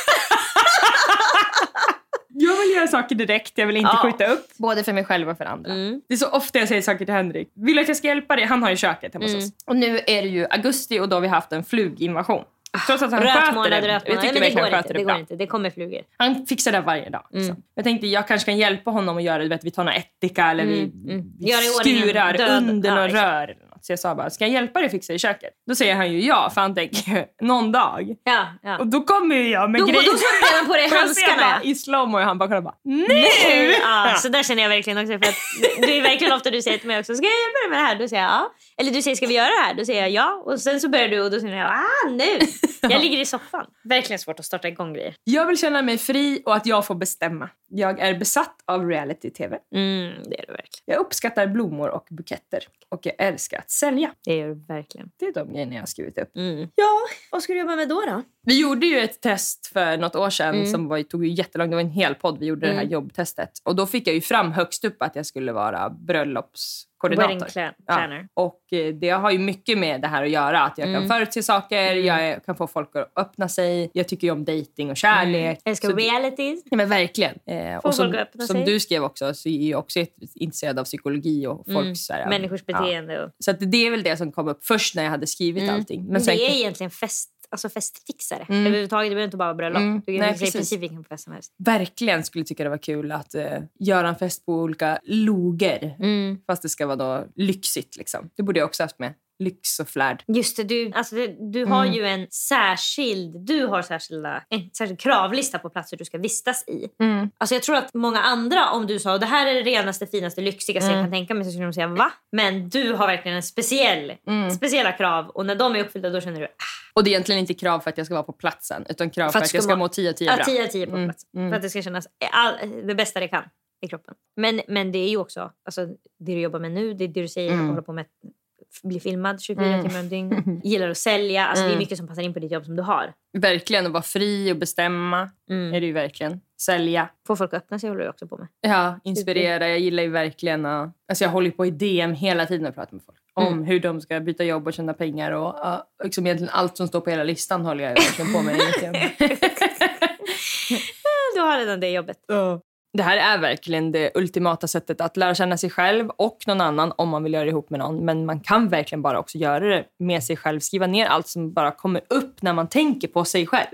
Jag vill göra saker direkt, jag vill inte Ja. skjuta upp. Både för mig själv och för andra. Mm. Det är så ofta jag säger saker till Henrik. Vill du att jag ska hjälpa dig? Han har ju köket hemma hos Mm. oss. Och nu är det ju augusti och då har vi haft en fluginvasion. Trots att han sköter det. röt Jag tycker Nej, verkligen går han inte. sköter Det det går bra. inte. Det kommer flugor. Han fixar det varje dag. Liksom. Mm. Jag tänkte jag kanske kan hjälpa honom att göra det. Vet, vi tar några ättika eller vi, mm. vi Gör i ordning en skurar död- under ja, några exakt. rör. Så jag sa bara, ska jag hjälpa dig att fixa i köket? Då säger han ju ja, för han tänker någon dag. Ja, ja. Och då kommer ju jag med Då, då grejer. tar du redan på dig handskarna. I slowmo och han bara kollar bara nu! Ja, så där känner jag verkligen också. För att det- det är verkligen ofta du säger till mig också, ska jag hjälpa dig med det här? Då säger jag ja. Eller du säger, ska vi göra det här? Då säger jag ja. Och sen så börjar du och då säger jag, ah nu. Jag ligger i soffan. Verkligen svårt att starta igång grejer. Jag vill känna mig fri och att jag får bestämma. Jag är besatt av reality-tv. Mm, det är du verkligen. Jag uppskattar blommor och buketter. Och jag älskar att sälja. Det gör du verkligen. Det är de grejerna jag har skrivit upp. Mm. Ja, vad ska du jobba med då? då? Vi gjorde ju ett test för något år sedan Mm. som var, tog ju jättelångt. Det var en hel podd. Vi gjorde det här jobbtestet. Och då fick jag ju fram högst upp att jag skulle vara bröllopskoordinator. Wedding clan- Ja. planner. Och eh, det har ju mycket med det här att göra. Att jag Mm. kan förutse saker, jag kan få folk att öppna sig. Jag tycker ju om dating och kärlek. Jag älskar Så det- realities. Ja, men verkligen. Eh, och som, som du skrev också så är jag också intresserad av psykologi och folks... Mm. Så här, Människors ja. beteende. Och... Så att det är väl det som kom upp först när jag hade skrivit Mm. allting. Men Men sen, det är egentligen fest, alltså festfixare. Mm. Överhuvudtaget, det behöver inte bara vara bröllop. Mm. Du kan Nej, i princip vilken fest som helst. verkligen skulle tycka det var kul att eh, göra en fest på olika loger. Mm. Fast det ska vara då lyxigt. Liksom. Det borde jag också haft med. Lyx och flärd. Just det, du, alltså du har Mm. ju en särskild, du har särskilda, en särskild kravlista på platser du ska vistas i. Alltså jag tror att många andra, om du sa det här är det renaste, finaste, lyxigaste Mm. jag kan tänka mig så skulle de säga va? Men du har verkligen en speciell, Mm. speciella krav och när de är uppfyllda då känner du ah, Och det är egentligen inte krav för att jag ska vara på platsen utan krav för att, jag ska må 10 av 10 ja, bra. 10 av 10 på Mm, plats. mm. För att det ska kännas all, det bästa det kan i kroppen. Men, men det är ju också, alltså, det du jobbar med nu, det det du säger, Mm. att hålla på med bli filmad 24 Mm. timmar om dygn. Gillar att sälja. Alltså, Det är Mm. mycket som passar in på ditt jobb som du har. Verkligen att vara fri och bestämma Mm. är det ju verkligen. Sälja. Få folk att öppna sig håller du också på med. Ja, inspirera. Jag gillar ju verkligen att... Alltså jag håller på i DM hela tiden och pratar med folk. Om Mm. hur de ska byta jobb och tjäna pengar. Och, ja, liksom egentligen allt som står på hela listan håller jag verkligen på med. Du har redan det jobbet. Det här är verkligen det ultimata sättet att lära känna sig själv och någon annan om man vill göra det ihop med någon. Men man kan verkligen bara också göra det med sig själv. Skriva ner allt som bara kommer upp när man tänker på sig själv.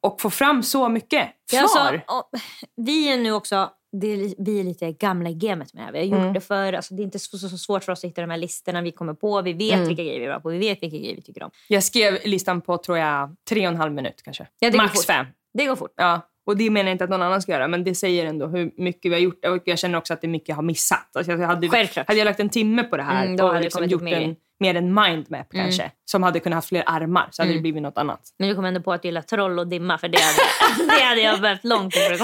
Och få fram så mycket svar. Ja, alltså, vi är nu också det vi är lite gamla i gamet med det här. Vi har gjort Mm. det för alltså, Det är inte så, så, så svårt för oss att hitta de här listorna vi kommer på. Vi vet Mm. vilka grejer vi är bra på. Vi vet vilka grejer vi tycker om. Jag skrev listan på, tror jag, tre och en halv minut kanske. Ja, Max fem. Det går fort. Ja. Och det menar jag inte att någon annan ska göra, men det säger ändå hur mycket vi har gjort. Och jag känner också att det är mycket jag har missat. Alltså jag hade, Självklart. hade jag lagt en timme på det här Mm, då hade och det liksom gjort mer. en, mer en mindmap kanske, som hade kunnat ha fler armar, så hade Mm. det blivit något annat. Men du kom ändå på att du gillar troll och dimma. För det hade, det hade jag behövt långt för att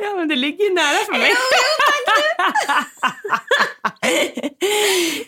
Ja, men det ligger ju nära för mig.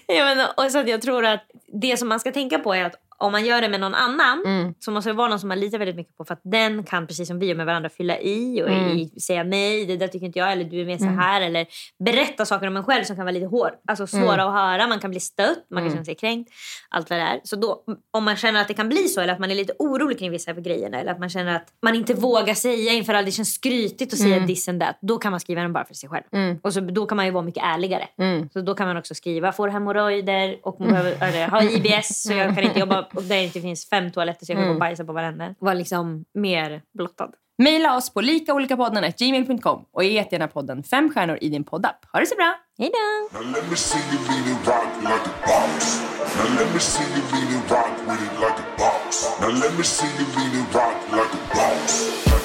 ja, men, och så att jag tror att det som man ska tänka på är att om man gör det med någon annan Mm. så måste det vara någon som man litar väldigt mycket på för att den kan precis som vi och med varandra fylla i och Mm. i, säga nej, det där tycker inte jag eller du är mer så här eller berätta saker om en själv som kan vara lite hård. Alltså svåra Mm. att höra, man kan bli stött, man kan känna sig kränkt. Allt vad det är. Så då, om man känner att det kan bli så eller att man är lite orolig kring vissa grejer eller att man känner att man inte vågar säga inför alla, det känns skrytigt att säga this and that. Då kan man skriva den bara för sig själv. Mm. Och så, då kan man ju vara mycket ärligare. Mm. Så då kan man också skriva får hemorrojder och behöver, eller, har IBS så jag kan inte jobba och där det inte finns fem toaletter så jag kan gå och bajsa på varandra. Var liksom mer blottad. Maila oss på likaolikapodden.gmail.com och ge jättegärna podden fem stjärnor i din poddapp. Ha det så bra! Hej då! Now let me see you lean and rock like a boss.